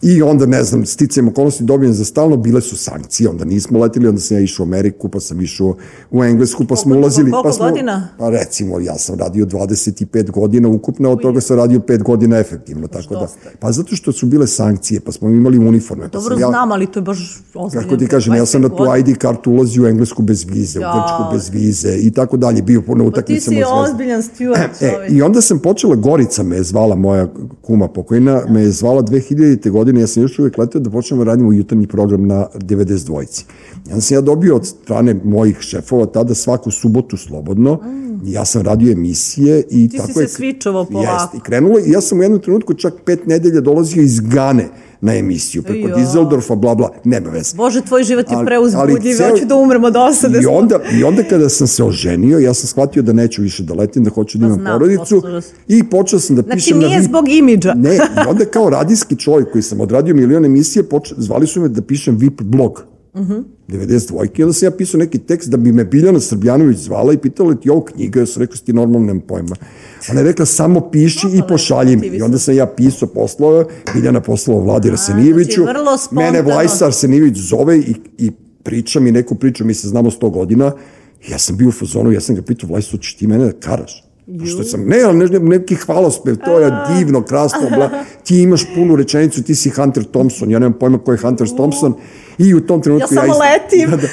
S1: I onda, ne znam, sticajem okolnosti dobijem za stalno, bile su sankcije, onda nismo letili, onda sam ja išao u Ameriku, pa sam išao u Englesku, pa smo ulazili.
S3: Koliko
S1: pa smo,
S3: godina?
S1: Pa recimo, ja sam radio 25 godina ukupno, od toga sam radio 5 godina efektivno, tako da. Pa zato što su bile sankcije, pa smo imali uniforme. Pa
S3: Dobro
S1: ja,
S3: znam, ali to je baš ozbiljno.
S1: Kako ti kažem, ja sam na tu ID kartu ulazio u Englesku bez vize, ja. u Grčku bez vize i tako dalje, bio puno utakmicama.
S3: Pa ti si ozbiljan steward.
S1: E, I onda sam počela, Gorica me je zvala, moja kuma pokojna, me je zvala 2000. godine, ja sam još uvek letio da počnemo da radimo jutarnji program na 92-ci. I onda sam ja dobio od strane mojih šefova tada svaku subotu slobodno, mm. ja sam radio emisije i
S3: Ti
S1: tako
S3: si
S1: je...
S3: se svičovao polako.
S1: Jest, i krenulo, ja sam u jednom trenutku čak pet nedelja dolazio iz Gane, na emisiju, preko
S3: Jo.
S1: Dizeldorfa, bla, bla, nema veze.
S3: Bože, tvoj život je preuzbudljiv,
S1: ceo-
S3: hoću da umrem od osade.
S1: I onda, I onda kada sam se oženio, ja sam shvatio da neću više da letim, da hoću da
S3: Pa
S1: imam
S3: znam,
S1: porodicu i počeo sam da
S3: Znači,
S1: pišem na
S3: nije
S1: VIP-
S3: zbog imidža.
S1: Ne, i onda kao radijski čovjek koji sam odradio milion emisije, poč... zvali su me da pišem VIP blog. Uh. -huh. 92. I onda sam ja pisao neki tekst da bi me Biljana Srbljanović zvala i pitala ti ovo knjiga, ja sam rekao, ti normalno nemam pojma. Ona je rekla, samo piši i pošalji mi. I onda sam ja pisao poslove, Biljana poslala Vladi Arsenijeviću,
S3: znači,
S1: mene Vlajsa Arsenijević zove i, i priča mi neku priču, mi se znamo 100 godina, ja sam bio u fazonu, ja sam ga pitao, Vlajsa, ćeš ti mene da karaš? Pa Što sam, ne, ali ne, ne, neki hvalospev, to je divno, krasno, bla, ti imaš punu rečenicu, ti si Hunter Thompson, ja nemam pojma ko je Hunter Thompson, i u tom
S3: Ja
S1: trenutku
S3: samo letim.
S1: Da, da,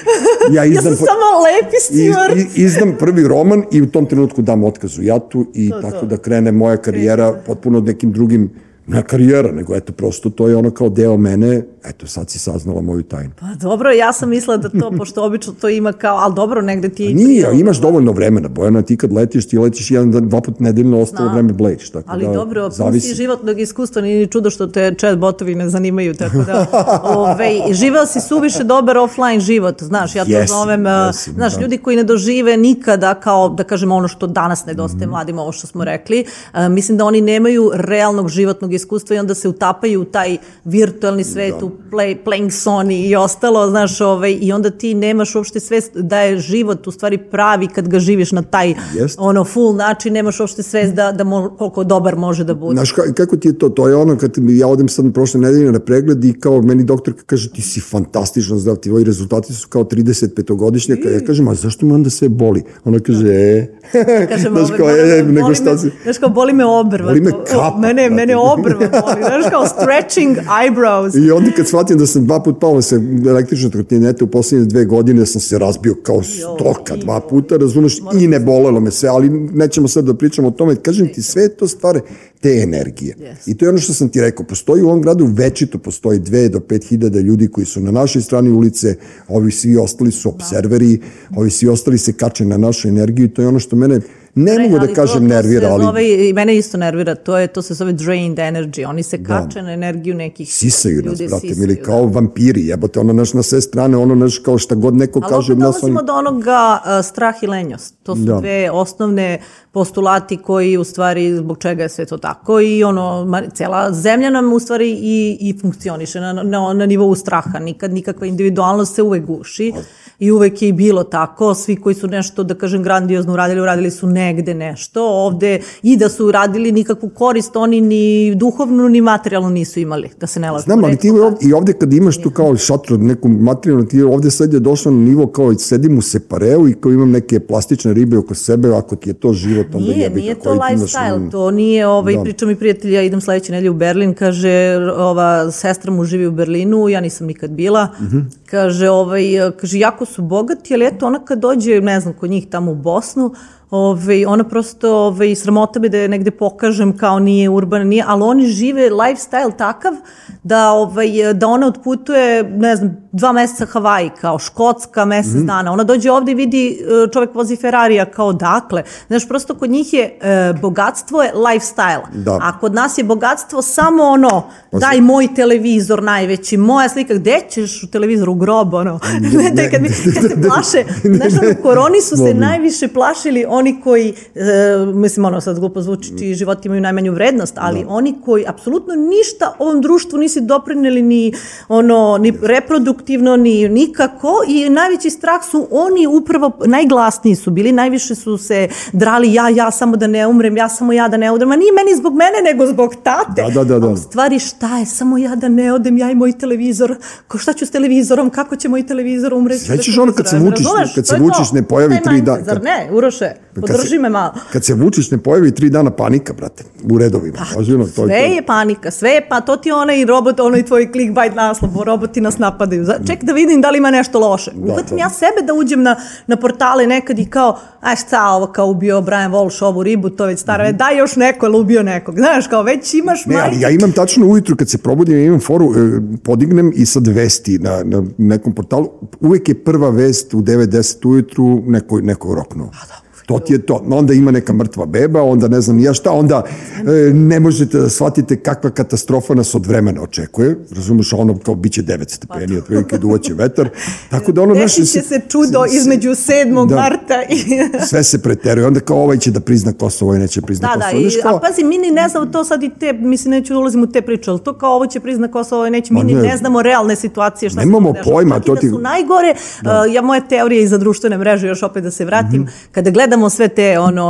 S1: ja
S3: Ja
S1: izdam,
S3: sam samo lepi steward.
S1: iz- izdam prvi roman i u tom trenutku dam otkaz u jatu i tako da krene moja karijera potpuno nekim drugim ne karijera, nego eto, prosto to je ono kao deo mene, eto, sad si saznala moju tajnu.
S3: Pa dobro, ja sam mislila da to, pošto obično to ima kao, ali dobro, negde ti i
S1: Nije, imaš dovoljno vremena, Bojana, ti kad letiš, ti letiš jedan, dan, dva put nedeljno, ostalo
S3: Znam.
S1: vreme bleješ, tako
S3: Ali
S1: da
S3: dobro, pun
S1: zavisi.
S3: si životnog iskustva, nije ni čudo što te chat botovi ne zanimaju, tako da, ove, živeo si suviše dobar offline život, znaš, ja to
S1: Jesam,
S3: zovem, uh,
S1: jesam,
S3: znaš,
S1: da.
S3: ljudi koji ne dožive nikada kao, da kažem, ono što danas nedostaje
S1: Mhm.
S3: mladima, ovo što smo rekli, uh, mislim da oni nemaju realnog životnog iskustva i onda se utapaju u taj virtualni svet,
S1: Da.
S3: u play, playing Sony i ostalo, znaš, ovaj, i onda ti nemaš uopšte svest da je život u stvari pravi kad ga živiš na taj
S1: Jest.
S3: ono full način, nemaš uopšte svest da, da mo, koliko dobar može da bude.
S1: Znaš, ka- kako ti je to? To je ono kad mi- ja odem sad prošle nedelje na pregled i kao meni doktorka kaže ti si fantastično zdrav, ti ovi rezultati su kao 35-godišnjaka. Ja kažem, a zašto me onda sve boli? Ona kaže, e,
S3: Kažem,
S1: znaš kao,
S3: moram
S1: e,
S3: da-
S1: nego
S3: boli
S1: šta
S3: me-
S1: si...
S3: Znaš kao, boli me obrva.
S1: Boli me kapa,
S3: Mene,
S1: brate.
S3: mene obrva boli. Znaš kao, stretching eyebrows.
S1: I onda kad shvatim da sam dva put pao sa električne trotinete u poslednje dve godine, da sam se razbio kao stoka dva puta, razumeš, i ne bolelo me sve, ali nećemo sad da pričamo o tome. Kažem ti, sve to stvari te energije.
S3: Yes.
S1: I to je ono što sam ti rekao. Postoji u ovom gradu večito, postoji dve do pet hiljada ljudi koji su na našoj strani ulice, ovi svi ostali su observeri, ovi svi ostali se kače na našu energiju i to je ono što mene, ne mogu da
S3: Ali to-
S1: kažem
S3: to
S1: nervira, ali
S3: Zove, I mene isto nervira, to, je, to se zove drained energy. Oni se kače na energiju nekih
S1: sisaju nas,
S3: ljudi,
S1: brate, ili kao vampiri, jebote, ono naš na sve strane, ono naš kao šta god neko
S3: Ali
S1: kaže,
S3: opet
S1: nas oni...
S3: dolazimo do onoga uh, strah i lenjost. To su
S1: Da.
S3: dve osnovne postulati koji u stvari zbog čega je sve to tako i ono, ma, cela zemlja nam u stvari i, i funkcioniše na, na, na nivou straha. Nikad nikakva individualnost se uvek guši i uvek je i bilo tako. Svi koji su nešto, da kažem, grandiozno uradili, uradili su negde nešto. Ovde i da su uradili nikakvu korist, oni ni duhovnu ni materijalnu nisu imali, da se ne lažemo.
S1: Znam, ali ti ovde, i ovde kad imaš tu kao šatru, neku materijalnu, ti ovde sad je došlo na nivo kao sedim u separeu i kao imam neke plastične ribe oko sebe, ako ti je to život, onda
S3: Nije,
S1: jebi
S3: nije to
S1: ti imaš,
S3: lifestyle,
S1: mm,
S3: to nije, ovaj,
S1: Da.
S3: priča mi prijatelj, ja idem sledeće nedelje u Berlin, kaže, ova sestra mu živi u Berlinu, ja nisam nikad bila,
S1: Mhm.
S3: kaže, ovaj, kaže, jako su bogati, ali eto, ona kad dođe, ne znam, kod njih tamo u Bosnu, Ove, ona prosto, ove, sramota me da je negde pokažem kao nije urbana, nije, ali oni žive lifestyle takav da, ovaj, da ona otputuje, ne znam, dva meseca Havaji, kao Škotska mesec mm. dana. Ona dođe ovde i vidi e, čovek vozi Ferrarija kao dakle. Znaš, prosto kod njih je e, bogatstvo je lifestyle.
S1: Da.
S3: A kod nas je bogatstvo samo ono,
S1: Pa
S3: daj moj televizor najveći, moja slika, gde ćeš u televizor u grob, ono.
S1: Ne,
S3: Ne, kad, mi, kad se plaše, znaš, ono, koroni su se najviše plašili oni koji, e, mislim, ono sad glupo zvuči, čiji životi imaju najmanju vrednost, ali
S1: Da.
S3: oni koji apsolutno ništa ovom društvu nisi doprineli ni, ono, ni reproduktivno, ni nikako i najveći strah su oni upravo, najglasniji su bili, najviše su se drali ja, ja samo da ne umrem, ja samo ja da ne umrem, a nije meni zbog mene, nego zbog tate.
S1: Da, da, da, da.
S3: A u stvari šta je, samo ja da ne odem, ja i moj televizor, ko šta ću s televizorom, kako će moj televizor umreti?
S1: Sećaš
S3: bez
S1: ono kad se
S3: Razumeš?
S1: kad se. Vučić ne pojavi tri dana-
S3: Zar ne, Uroše, podrži
S1: se-
S3: me malo.
S1: Kad se Vučić ne pojavi tri dana panika, brate, u redovima. Ozbiljno, to
S3: Pa, Sve
S1: je to.
S3: je panika, sve je pa, to ti je onaj robot, onaj tvoj clickbait naslov, roboti nas napadaju. Ček da vidim da li ima nešto loše. Uhvatim
S1: da.
S3: ja sebe da uđem na, na portale nekad i kao, a šta ovo kao ubio Brian Walsh ovu ribu, to je već stara,
S1: Mhm.
S3: daj još neko, ili ubio nekog. Znaš, kao već imaš
S1: Ne, ali
S3: mindset.
S1: ja imam tačno ujutru kad se probudim, ja imam foru, e, podignem i sad vesti na, na nekom portalu. Uvek je prva vest u 9-10 ujutru neko, neko roknuo. To ti je to. Onda ima neka mrtva beba, onda ne znam ja šta, onda e, ne možete da shvatite kakva katastrofa nas od vremena očekuje. Razumeš, ono kao bit će 9 stepeni, otprilike duvaće vetar. Tako da ono naše...
S3: Desit će se čudo između 7.
S1: Da.
S3: marta i...
S1: Sve se preteruje. Onda kao ovaj će da prizna Kosovo i neće prizna
S3: Da, da,
S1: Kosovo.
S3: i,
S1: Znaš, kao,
S3: a pazi, mi ni ne znamo to sad i te, mislim, neću da ulazim u te priče, ali to kao ovo će prizna Kosovo, ovo neće, mi ni
S1: ne.
S3: ne znamo realne situacije, šta
S1: Nemamo pojma,
S3: i
S1: to
S3: da
S1: ti-
S3: su najgore, uh, ja moje teorije i za društvene mreže, još opet da se vratim,
S1: Mhm.
S3: kada gledamo sve te, ono,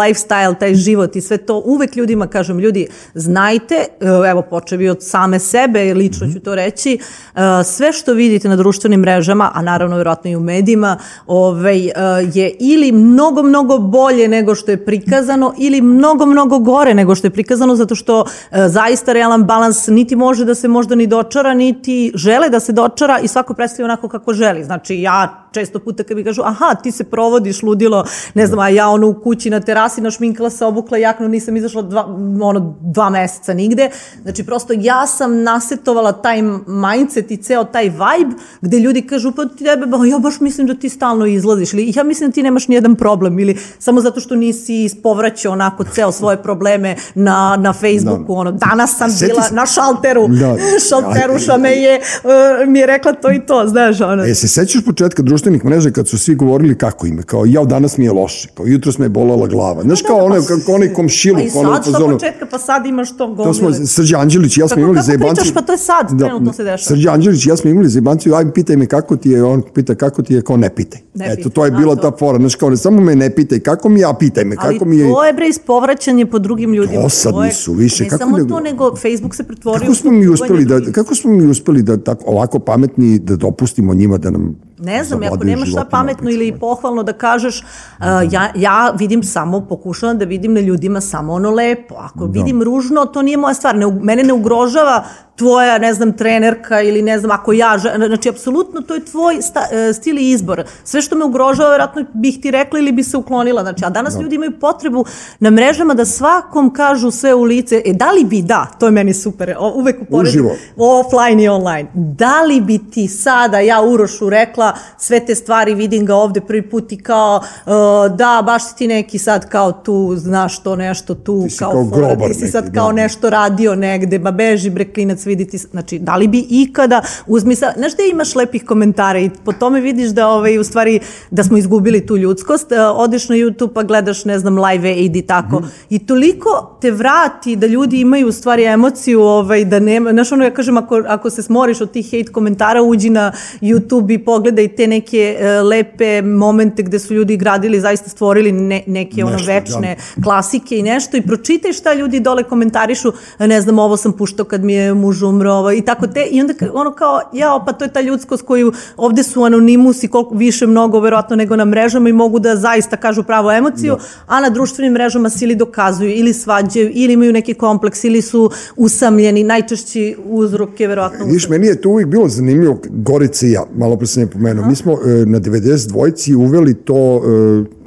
S3: lifestyle, taj život i sve to, uvek ljudima kažem, ljudi, znajte, uh, evo, počevi od same sebe, lično ću to reći, uh, sve što vidite na društvenim mrežama, a naravno vjerojatno i u medijima, ovaj, uh, je ili mnogo, mnogo bolje nego što je prikazano ili mnogo, mnogo gore nego što je prikazano zato što zaista realan balans niti može da se možda ni dočara, niti žele da se dočara i svako predstavlja onako kako želi. Znači ja često puta kad mi kažu aha ti se provodiš ludilo, ne znam, a ja ono u kući na terasi našminkala se, obukla jaknu, nisam izašla dva, ono, dva meseca nigde. Znači prosto ja sam nasetovala taj mindset i ceo taj vibe gde ljudi kažu pa ti tebe, ba, ja baš mislim da ti stalno izlaziš ili ja mislim da ti nemaš nijedan problem ili samo zato što nisi ispovraćao onako ceo svoje probleme na, na Facebooku, ono, danas sam
S1: Sjeti
S3: bila
S1: se-
S3: na šalteru,
S1: Da.
S3: šalteruša me je, uh, mi je rekla to i to, znaš, ono.
S1: E, se sećaš početka društvenih mreža kad su svi govorili kako ime, kao ja danas mi je loše, kao jutros me je bolala glava. Znaš kao onaj, kako onaj komšiluk,
S3: Pa i sad
S1: fazonu.
S3: početka, pa sad imaš to gomile.
S1: To smo, Srđan Anđelić ja smo
S3: Kako-
S1: imali
S3: kako
S1: za jebanciju.
S3: pričaš, pa to je sad, trenutno se dešava.
S1: Srđan Anđelić ja smo imali za jebanciju, aj pitaj me kako ti je, on pita kako ti je, kao ne pitaj.
S3: Ne
S1: Eto, to je
S3: a,
S1: bila ta fora, znaš kao, ne samo me ne pitaj kako mi je, a pitaj me
S3: Ali
S1: kako mi je.
S3: to je bre ispovraćanje po drugim ljudima.
S1: Dosadni su više,
S3: Ne
S1: kako
S3: samo to, nego Facebook se pretvorio
S1: Kako smo mi uspeli da, kako smo mi uspeli da tako, ovako pametni da dopustimo njima da nam
S3: Ne znam, ako nemaš šta pametno ili pohvalno da kažeš, uh, ja, ja vidim samo, pokušavam da vidim na ljudima samo ono lepo. Ako vidim ružno, to nije moja stvar. Ne, mene ne ugrožava tvoja, ne znam, trenerka ili ne znam, ako ja, znači, apsolutno to je tvoj sta, e, stil i izbor. Sve što me ugrožava, vjerojatno bih ti rekla ili bi se uklonila. Znači, a danas ljudi imaju potrebu na mrežama da svakom kažu sve u lice. E, da li bi da, to je meni super, o, uvek uporedim
S1: Uživo.
S3: offline i online. Da li bi ti sada, ja Urošu rekla, sve te stvari, vidim ga ovde prvi put i kao, uh, da, baš si ti neki sad kao tu, znaš to nešto tu,
S1: Ti
S3: kao,
S1: kao grobar
S3: ti si
S1: neki,
S3: sad
S1: da.
S3: kao nešto radio negde, ba beži bre klinac, vidi ti, znači, da li bi ikada, uzmi sa, znaš da imaš lepih komentara i po tome vidiš da, ovaj, u stvari, da smo izgubili tu ljudskost, uh, odeš na YouTube pa gledaš, ne znam, live aid i tako,
S1: Mhm.
S3: i toliko te vrati da ljudi imaju u stvari emociju, ovaj, da nema, znaš ono ja kažem, ako, ako se smoriš od tih hate komentara, uđi na YouTube i pogledaj te neke e, lepe momente gde su ljudi gradili, zaista stvorili ne, neke ono
S1: Nešto,
S3: večne klasike i nešto i pročitaj šta ljudi dole komentarišu, ne znam, ovo sam puštao kad mi je muž umro, ovo, i tako te, i onda ono kao, jao, pa to je ta ljudskost koju ovde su anonimus i koliko više mnogo verovatno nego na mrežama i mogu da zaista kažu pravu emociju, a na društvenim mrežama se ili dokazuju, ili svađaju, ili imaju neki kompleks, ili su usamljeni, najčešći uzrok je verovatno
S1: Viš, meni je to uvijek bilo zanimljivo, Gorica i ja, malo pre sam je pomenuo, mi smo e, na 92-ci uveli to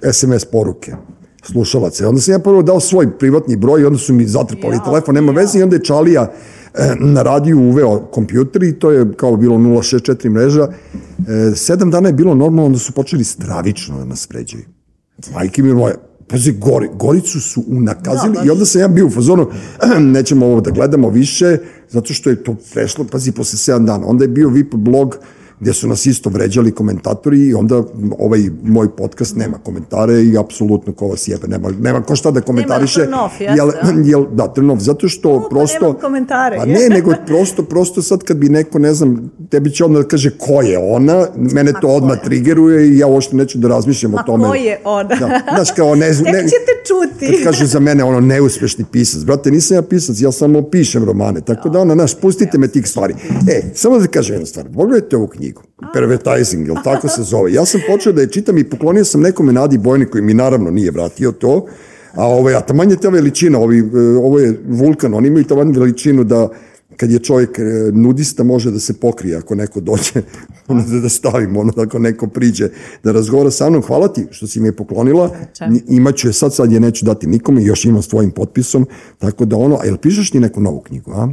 S1: e, SMS poruke slušalaca. Onda sam ja prvo dao svoj privatni broj i onda su mi zatrpali
S3: Ja,
S1: telefon, nema
S3: ja.
S1: veze i onda je Čalija na radiju uveo kompjuter i to je kao bilo 064 mreža. E, sedam dana je bilo normalno, onda su počeli stravično da nas vređaju. Majke mi moje, pazi, gori, Goricu su unakazili
S3: Da, baš.
S1: i onda sam ja bio u fazonu, nećemo ovo da gledamo više, zato što je to prešlo, pazi, posle 7 dana. Onda je bio VIP blog gde su nas isto vređali komentatori i onda ovaj moj podcast nema komentare i apsolutno ko vas jebe, nema, nema ko šta da komentariše.
S3: Nema jeste,
S1: jel, jel, da, turn off, zato što
S3: O, pa
S1: prosto...
S3: nemam komentare.
S1: Pa ne, nego prosto, prosto sad kad bi neko, ne znam, tebi će onda da kaže ko je ona, mene to odmah
S3: je?
S1: trigeruje i ja uopšte neću da razmišljam
S3: Ma
S1: o tome.
S3: ko je ona?
S1: Da, znaš, kao ne,
S3: Tek
S1: ne,
S3: ćete čuti.
S1: kad kažu za mene ono neuspešni pisac. Brate, nisam ja pisac, ja samo pišem romane. Tako da ono, znaš, pustite me tih stvari. E, samo da kažem jednu stvar. Pogledajte ovu knjigu. Pervertising, jel tako se zove? Ja sam počeo da je čitam i poklonio sam nekome Nadi Bojni koji mi naravno nije vratio to. A ovaj, a taman je ta veličina, ovi, e, ovo je vulkan, oni imaju taman veličinu da kad je čovjek e, nudista može da se pokrije ako neko dođe ono da, da stavimo ono da ako neko priđe da razgovara sa mnom hvala ti što si mi je poklonila imaću je sad sad je neću dati nikome još imam s tvojim potpisom tako da ono a jel pišeš ti neku novu knjigu a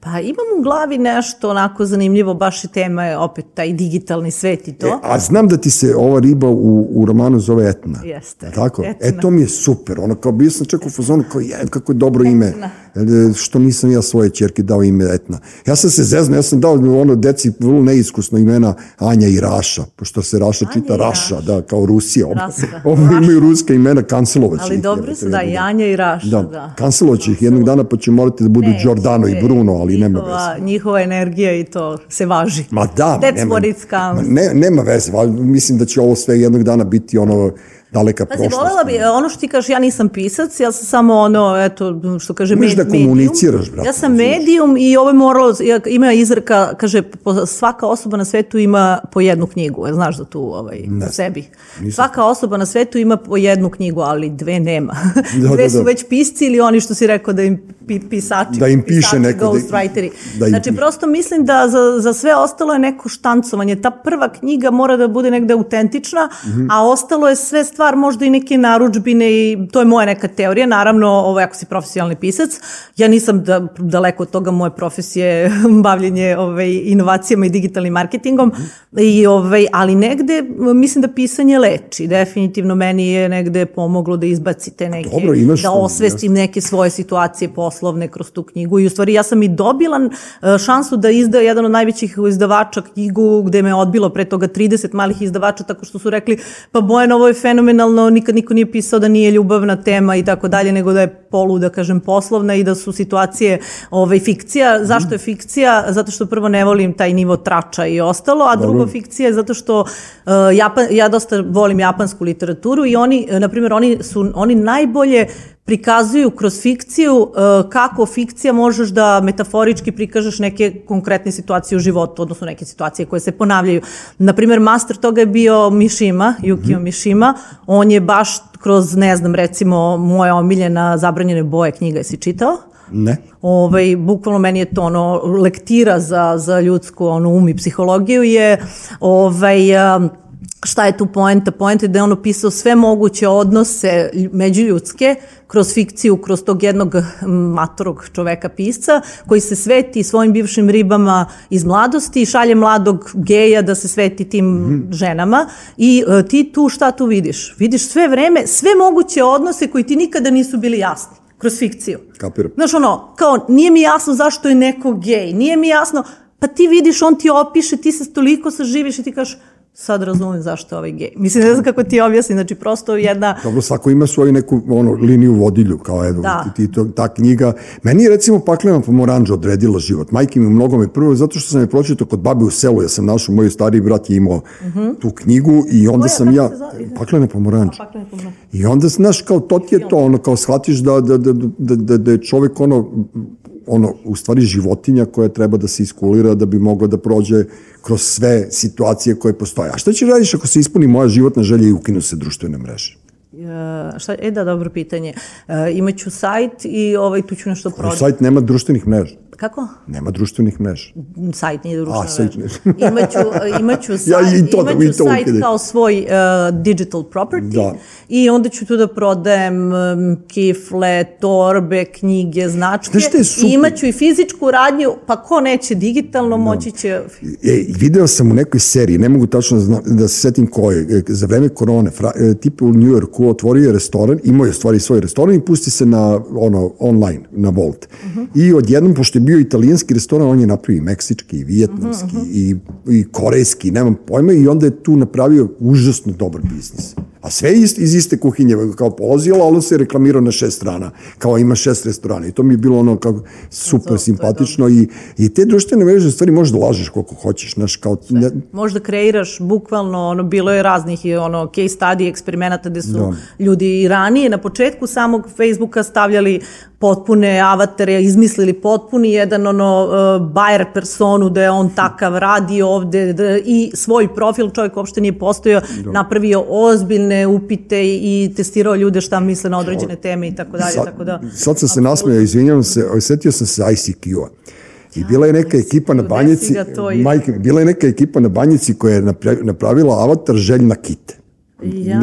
S3: Pa imam u glavi nešto onako zanimljivo, baš i tema je opet taj digitalni svet i to.
S1: E, a znam da ti se ova riba u, u romanu zove Etna.
S3: Jeste,
S1: Tako?
S3: Etna.
S1: E, to mi je super. Ono, kao bio sam čak u fazonu, kao, je, kako je dobro ime.
S3: Etna.
S1: E, Što nisam ja svoje čerke dao ime Etna. Ja sam se zezno, ja sam dao ono deci vrlo neiskusno imena Anja i Raša, pošto se Raša čita
S3: i
S1: Raša,
S3: Raša.
S1: da, kao Rusija.
S3: Raska.
S1: ovo imaju ruska imena, kancelovaće
S3: Ali dobro su, da, i. Anja i Raša, da.
S1: Da, kancelovaće ih jednog dana, pa će morati da budu Giordano i
S3: ne,
S1: Bruno, ali nema
S3: njihova,
S1: veze.
S3: Njihova energija i to se važi.
S1: Ma da,
S3: That's
S1: nema,
S3: what it counts.
S1: ma ne, nema veze, val, mislim da će ovo sve jednog dana biti ono daleka
S3: Pazi,
S1: prošlost.
S3: volela bi, ono što ti kažeš, ja nisam pisac, ja sam samo ono, eto, što kaže,
S1: Umeš
S3: med,
S1: da komuniciraš, brate,
S3: Ja sam medijum i ovo je moralo, ja- ima izreka, kaže, svaka osoba na svetu ima po jednu knjigu, jel znaš da tu ovaj, u sebi. Svaka osoba na svetu ima po jednu knjigu, ali dve nema.
S1: Da,
S3: dve
S1: da,
S3: su
S1: da.
S3: već pisci ili oni što si rekao da im pi, pisači,
S1: Da im piše
S3: pisači,
S1: neko,
S3: ghostwriteri.
S1: da im
S3: znači, prosto mislim da za, za sve ostalo je neko štancovanje. Ta prva knjiga mora da bude negde autentična,
S1: Mhm.
S3: a ostalo je sve stvar možda i neke naručbine i to je moja neka teorija. Naravno, ovo ako si profesionalni pisac, ja nisam da, daleko od toga moje profesije bavljenje ovaj, inovacijama i digitalnim marketingom, I, ovaj, ali negde mislim da pisanje leči. Definitivno meni je negde pomoglo da izbacite neke,
S1: Dobro, imaš
S3: da osvestim neke svoje situacije poslovne kroz tu knjigu i u stvari ja sam i dobila e, šansu da izda jedan od najvećih izdavača knjigu gde me odbilo pre toga 30 malih izdavača tako što su rekli pa Bojan ovo je fenomenalno, nikad niko nije pisao da nije ljubavna tema i tako dalje, nego da je polu, da kažem, poslovna i da su situacije ovaj, fikcija. Zašto je fikcija? Zato što prvo ne volim taj nivo trača i ostalo, a drugo fikcija je zato što uh, Japan, ja dosta volim japansku literaturu i oni, na primjer, oni su oni najbolje prikazuju kroz fikciju uh, kako fikcija možeš da metaforički prikažeš neke konkretne situacije u životu, odnosno neke situacije koje se ponavljaju. Naprimer, master toga je bio Mishima, Yukio Mishima. On je baš kroz, ne znam, recimo, moja omiljena Zabranjene boje knjiga, jesi čitao?
S1: Ne.
S3: Ovaj, bukvalno meni je to ono, lektira za, za ljudsku ono, um i psihologiju je ovaj, um, šta je tu poenta? Poenta je da je on opisao sve moguće odnose lj- međuljudske kroz fikciju, kroz tog jednog mm, matorog čoveka pisca koji se sveti svojim bivšim ribama iz mladosti i šalje mladog geja da se sveti tim ženama i e, ti tu šta tu vidiš? Vidiš sve vreme, sve moguće odnose koji ti nikada nisu bili jasni kroz fikciju.
S1: Kapiram.
S3: Znaš ono, kao nije mi jasno zašto je neko gej, nije mi jasno, pa ti vidiš, on ti opiše, ti se toliko saživiš i ti kažeš, sad razumem zašto je ovaj gej. Mislim, ne znam kako ti objasnim, znači prosto jedna...
S1: Dobro, svako ima svoju neku ono, liniju vodilju, kao evo,
S3: Da.
S1: ti, to, ta knjiga. Meni je recimo paklena pomoranđa odredila život. Majke mi u mnogome prvo zato što sam je pročitao kod babe u selu, ja sam našao, moj stariji brat je imao tu knjigu i onda
S3: Koja,
S1: sam ja, paklena pomoranđa.
S3: Paklena pomoranđa.
S1: I onda, znaš, kao to ti je to, ono, kao shvatiš da, da, da, da, da, da je čovek, ono, ono, u stvari životinja koja treba da se iskulira da bi mogla da prođe kroz sve situacije koje postoje. A šta će radiš ako se ispuni moja životna želja i ukinu se društvene mreže?
S3: E, šta, e da, dobro pitanje. E, imaću sajt i ovaj, tu ću nešto prodati.
S1: Sajt nema društvenih mreža.
S3: Kako?
S1: Nema društvenih mreža.
S3: sajt nije društvena
S1: A, sajt
S3: mreža.
S1: ne.
S3: imaću, imaću
S1: Ja
S3: sajt,
S1: i to da-
S3: imaću
S1: i to
S3: sajt
S1: ukidaj.
S3: kao svoj uh, digital property
S1: Da.
S3: i onda ću tu da prodajem um, kifle, torbe, knjige, značke
S1: Znaš
S3: i imaću i fizičku radnju, pa ko neće digitalno, moći će...
S1: E, video sam u nekoj seriji, ne mogu tačno da, zna, da se setim koje, e, za vreme korone, fra, e, tip u New Yorku otvorio je restoran, imao je stvari svoj restoran i pusti se na ono, online, na Volt. I odjednom, pošto je bio italijanski restoran, on je napravio i meksički, i vijetnamski, i, i korejski, nemam pojma, i onda je tu napravio užasno dobar biznis. A sve iz, iz iste kuhinje, kao polazilo, ali on se reklamirao na šest strana, kao ima šest restorana. I to mi je bilo ono kao super
S3: to je
S1: simpatično i, i te društvene mreže stvari možeš da lažeš koliko hoćeš, znaš, kao... Ne,
S3: Možda kreiraš bukvalno, ono, bilo je raznih ono, case study, eksperimenata gde su
S1: Da.
S3: ljudi i ranije na početku samog Facebooka stavljali potpune avatare, izmislili potpuni jedan ono uh, buyer personu da je on takav radi ovde da, i svoj profil čovjek uopšte nije postojao, napravio ozbiljne upite i testirao ljude šta misle na određene teme i tako dalje, tako da
S1: sad sam se nasmejao, izvinjavam se, setio sam se ICQ-a. I bila je neka ekipa na
S3: desi
S1: banjici, majke, bila je neka ekipa na banjici koja je napra- napravila avatar željna kite.
S3: Ja.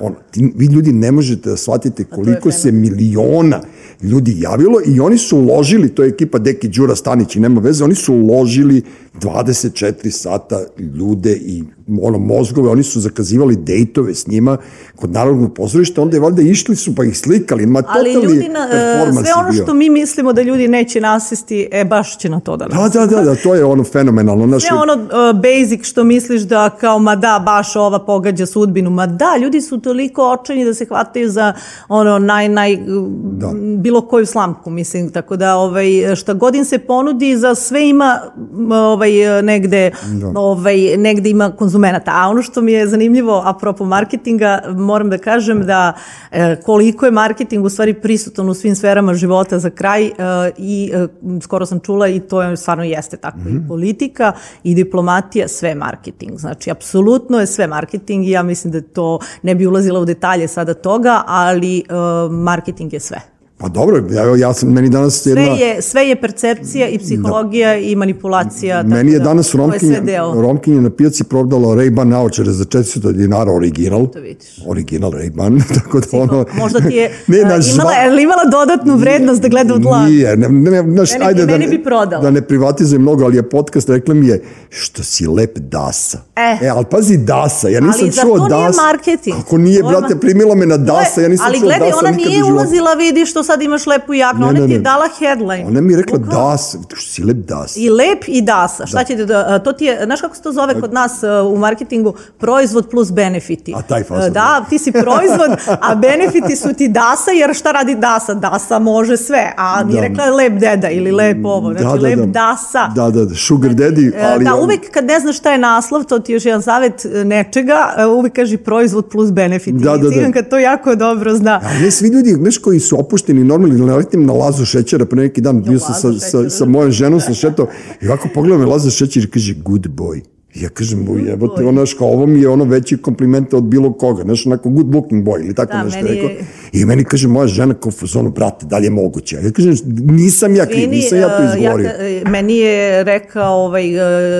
S1: Ono, ti, vi ljudi ne možete da shvatite koliko se miliona ljudi javilo i oni su uložili, to je ekipa Deki Đura Stanić i nema veze, oni su uložili 24 sata ljude i ono mozgove, oni su zakazivali dejtove s njima kod Narodnog pozorišta, onda je valjda išli su pa ih slikali, ma
S3: Ali
S1: totalni
S3: ljudi, na, e,
S1: performans
S3: sve ono
S1: bio.
S3: što mi mislimo da ljudi neće nasisti, e, baš će na to da
S1: Da, da, da, da, to je ono fenomenalno. Naš,
S3: Ne ono uh, basic što misliš da kao ma da baš ova pogađa sudbinu, ma da ljudi su toliko očajni da se hvataju za ono naj naj
S1: Da.
S3: bilo koju slamku mislim tako da ovaj šta god im se ponudi za sve ima m, ovaj negde
S1: Da.
S3: ovaj negde ima konzumenata. A ono što mi je zanimljivo apropo marketinga, moram da kažem da e, koliko je marketing u stvari prisutan u svim sferama života za kraj e, i e, skoro sam čula i to je stvarno jeste tako
S1: Mhm.
S3: i politika i diplomatija sve marketing. Znači apsolutno je sve marketing i ja mislim da to ne bi ulazila u detalje sada toga, ali e, marketing je sve.
S1: Pa dobro, evo ja sam, meni danas
S3: Sve
S1: jedna...
S3: je, sve je percepcija i psihologija i manipulacija. tako
S1: Meni je
S3: da,
S1: danas Romkinja,
S3: sve deo.
S1: Romkinja na pijaci prodala Ray-Ban naočare za 400 dinara original.
S3: To vidiš.
S1: Original Ray-Ban, tako da ono...
S3: Možda ti je
S1: ne,
S3: e,
S1: na
S3: imala, je li imala dodatnu vrednost da gleda u dlan?
S1: Nije, ne, ne, ne, znaš,
S3: Meni-
S1: ajde da,
S3: meni
S1: ne,
S3: bi prodala.
S1: da ne privatizujem mnogo, ali je podcast rekla mi je što si lep dasa.
S3: E.
S1: e ali pazi dasa, ja nisam
S3: Ali
S1: čuo
S3: to nije marketing?
S1: Kako nije, brate, primila me na dasa, ja nisam
S3: ali
S1: čuo
S3: gledaj,
S1: dasa
S3: ona
S1: nikad u
S3: nije ulazila, vidi što sad imaš lepu jaknu, ona ti je dala headline.
S1: Ona mi je rekla das, što si lep das.
S3: I lep i dasa. Šta će ti da, to ti je, znaš kako se to zove kod nas u marketingu? Proizvod plus benefiti.
S1: A, taj fazon,
S3: Uh, Da, ti si proizvod, a benefiti su ti dasa, jer šta radi dasa? Dasa može sve, a nije
S1: Da.
S3: rekla lep deda ili lep ovo, znači lep dasa.
S1: Da, da, da, sugar daddy,
S3: E,
S1: ali...
S3: da, uvek kad ne znaš šta je naslov, to ti je još jedan savjet e, nečega, e, uvek kaži proizvod plus benefit.
S1: Da, da, da.
S3: I ciganka to jako dobro zna.
S1: A ne, svi ljudi, znaš, koji su opušteni, normalni, naletim na Lazu Šećera pre neki dan, bio sam sa, sa, sa
S3: da.
S1: mojom ženom, sam šetao, i ovako pogledam me Laza Šećer i kaže, good boy. I Ja kažem, boj, jebote, ono, kao, ovo mi je ono veći kompliment od bilo koga, znaš, onako good looking boy, ili tako
S3: Da,
S1: nešto
S3: meni
S1: rekao.
S3: je-
S1: I meni kaže moja žena kao u fazonu, brate, da li je moguće? Ja kažem, nisam ja kriv, nisam ja to
S3: e,
S1: izgovorio.
S3: ka- e, meni je rekao ovaj,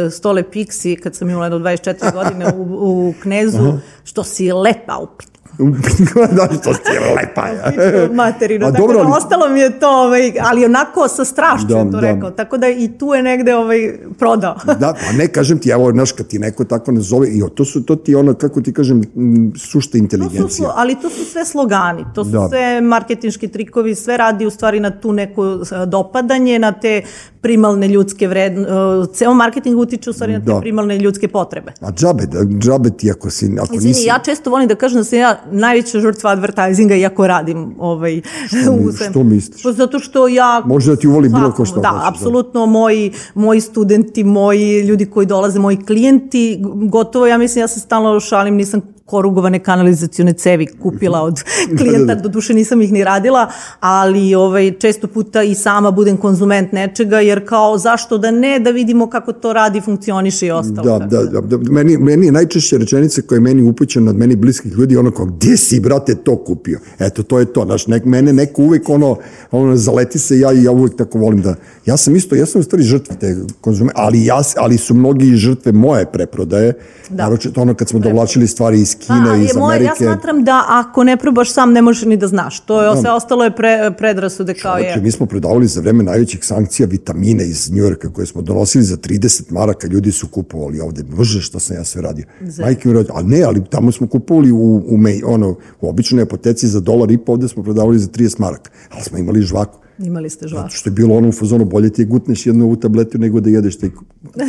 S3: e, Stole Pixi, kad sam imala jedno 24 godine u, u Knezu, što si lepa u
S1: što ti je lepa. ja.
S3: materinu,
S1: A
S3: tako
S1: dobro,
S3: da
S1: ali-
S3: ostalo mi je to, ovaj, ali onako sa strašću
S1: Da,
S3: to
S1: da.
S3: rekao, tako da i tu je negde ovaj, prodao.
S1: Da, pa ne, kažem ti, evo, znaš, kad ti neko tako nazove, i to su, to ti ono, kako ti kažem, sušta
S3: To su,
S1: inteligencija.
S3: ali to su sve slogani, to su
S1: Da.
S3: sve marketinški trikovi, sve radi u stvari na tu neku e, dopadanje, na te primalne ljudske vredne, ceo marketing utiče u stvari na te
S1: Da.
S3: primalne ljudske potrebe.
S1: A džabe, da, džabe ti ako si, ako
S3: Izvini,
S1: nisi...
S3: ja često volim da kažem da sam ja najveća žrtva advertisinga iako radim ovaj, u
S1: mi- što misliš?
S3: Pa zato što ja...
S1: Može da ti uvoli bilo ko šta
S3: Da,
S1: hoće, da.
S3: apsolutno moji, moji studenti, moji ljudi koji dolaze, moji klijenti, gotovo ja mislim, ja se stalno šalim, nisam korugovane kanalizacione cevi kupila od klijenta, do duše nisam ih ni radila, ali ovaj, često puta i sama budem konzument nečega, jer kao zašto da ne, da vidimo kako to radi, funkcioniše i ostalo.
S1: Da, da, da, da, meni, meni je najčešće rečenica koja je meni upućena od meni bliskih ljudi ono kao, gde si, brate, to kupio? Eto, to je to, znaš, nek, mene neko uvek ono, ono, zaleti se ja i ja uvek tako volim da, ja sam isto, ja sam u stvari žrtva te konzume, ali, ja, ali su mnogi žrtve moje preprodaje, da. naročito ono kad smo dovlačili stvari iz Kine,
S3: Pa,
S1: iz
S3: je moje-
S1: Amerike.
S3: ja smatram da ako ne probaš sam, ne možeš ni da znaš. To je, sve ostalo je pre, predrasude kao
S1: Čoveče,
S3: je.
S1: mi smo prodavali za vreme najvećih sankcija vitamine iz Njujorka koje smo donosili za 30 maraka, ljudi su kupovali ovde. Bože, što sam ja sve radio. Majke mi radio, a ne, ali tamo smo kupovali u, u, mej, ono, u običnoj apoteci za dolar i po, ovde smo prodavali za 30 maraka. Ali smo imali žvaku.
S3: Imali ste žvaku.
S1: Što je bilo ono u fazonu, bolje ti je gutneš jednu ovu tabletu nego da jedeš taj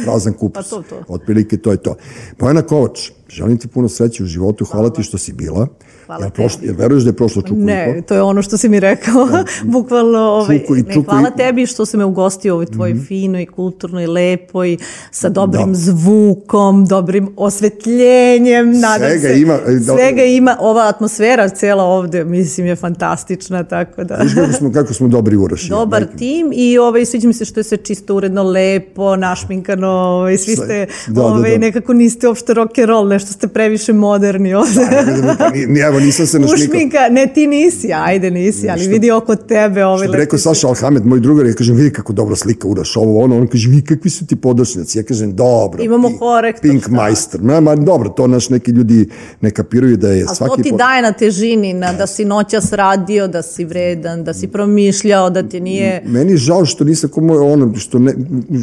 S1: prazan kupus.
S3: Pa to, to.
S1: Otprilike to je to. Bojana Kovač, želim ti puno sreće u životu, hvala ti što si bila.
S3: Hvala
S1: jel,
S3: tebi.
S1: prošlo, jel veruješ da je prošlo čuku i
S3: Ne, to je ono što si mi rekao, bukvalno. Ovaj,
S1: Čuko i
S3: ne,
S1: čuko
S3: hvala
S1: i-
S3: tebi što si me ugostio u ovoj tvojoj finoj, kulturnoj, lepoj, sa dobrim
S1: Da.
S3: zvukom, dobrim osvetljenjem, nadam
S1: Svega
S3: se.
S1: ima, e, da-
S3: Svega ima, ova atmosfera cela ovde, mislim, je fantastična, tako da...
S1: Znaš kako smo, kako smo dobri uraši.
S3: Dobar
S1: mi.
S3: tim i ovaj, sviđa mi se što je sve čisto uredno, lepo, našminkano, ovaj, svi ste,
S1: Da, da,
S3: ovaj,
S1: da.
S3: nekako niste uopšte rock and roll, nešto ste previše moderni ovde.
S1: Pa ni, ni, evo, nisam se našmikao.
S3: Ušminka, ne ti nisi, ajde nisi, ali vidi oko tebe ovaj
S1: Što bi rekao Saša Alhamed, moj drugar, ja kažem, vidi kako dobro slika uraš ovo, ono, on kaže, vi kakvi su ti podašnjaci? Ja kažem, dobro.
S3: Imamo
S1: Pink-
S3: korektor,
S1: Pink
S3: šta?
S1: majster. Ma, ma, dobro, to naš neki ljudi ne kapiraju da je
S3: A to
S1: svaki...
S3: ti
S1: po-
S3: daje na težini, na da si noćas radio, da si vredan, da si promišljao, da ti nije...
S1: Meni je žao što nisam kao moj ono, što, ne,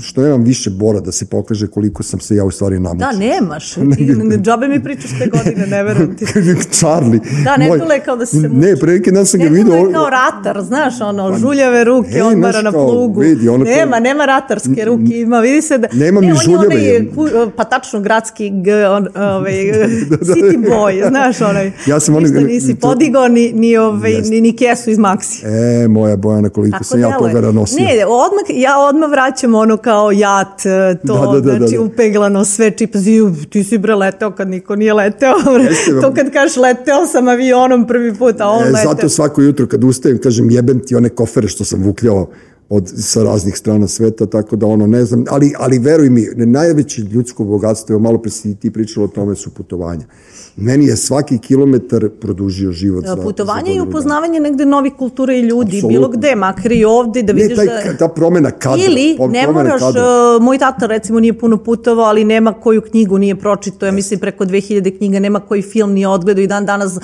S1: što nemam više bora da se pokaže koliko sam se ja u stvari namučio.
S3: Da, nemaš. Ti, džabe mi pričaš te godine, ne verujem ti.
S1: Charlie.
S3: Da, ne tule kao da se mučio.
S1: Ne, pre neki dan sam ga
S3: Ne
S1: vidio.
S3: je kao ratar, znaš, ono, žuljave ruke,
S1: E,
S3: odmara
S1: znaš
S3: na plugu.
S1: vidi, ono kao-
S3: nema, nema ratarske ruke, ima, vidi se da...
S1: Nema
S3: ne,
S1: ni
S3: on je
S1: žuljave,
S3: ku- pa tačno gradski, g, on, ovaj, city boy, znaš, onaj,
S1: Ja sam onaj-
S3: ništa nisi
S1: to-
S3: podigao ni, ni, ovaj,
S1: Jeste.
S3: ni, ni kesu iz maksi.
S1: E, moja Bojana, koliko
S3: Tako
S1: sam ja toga nosio.
S3: Ne, odmah, ja odmah vraćam ono kao jat, e, to,
S1: Da, da, da, da,
S3: znači
S1: da.
S3: upeglano sve, čipa, zi, ti si bre leteo kad niko nije leteo, bre. To kad kažeš leteo sam avionom prvi put, a on
S1: E,
S3: leteo.
S1: zato svako jutro kad ustajem kažem jebem ti one kofere što sam vukljao od, sa raznih strana sveta, tako da ono, ne znam, ali, ali veruj mi, najveće ljudsko bogatstvo, malo pre si ti pričala o tome, su putovanja. Meni je svaki kilometar produžio život. za- za
S3: Putovanje i upoznavanje negde novih kultura i ljudi,
S1: Apsolutno.
S3: bilo gde, makar i ovde, da
S1: Ne,
S3: vidiš
S1: taj,
S3: da...
S1: ta promena kadra.
S3: Ili ne moraš,
S1: kadra.
S3: uh, moj tata recimo nije puno putovao, ali nema koju knjigu nije pročitao, ja mislim preko 2000 knjiga, nema koji film nije odgledao i dan danas, uh,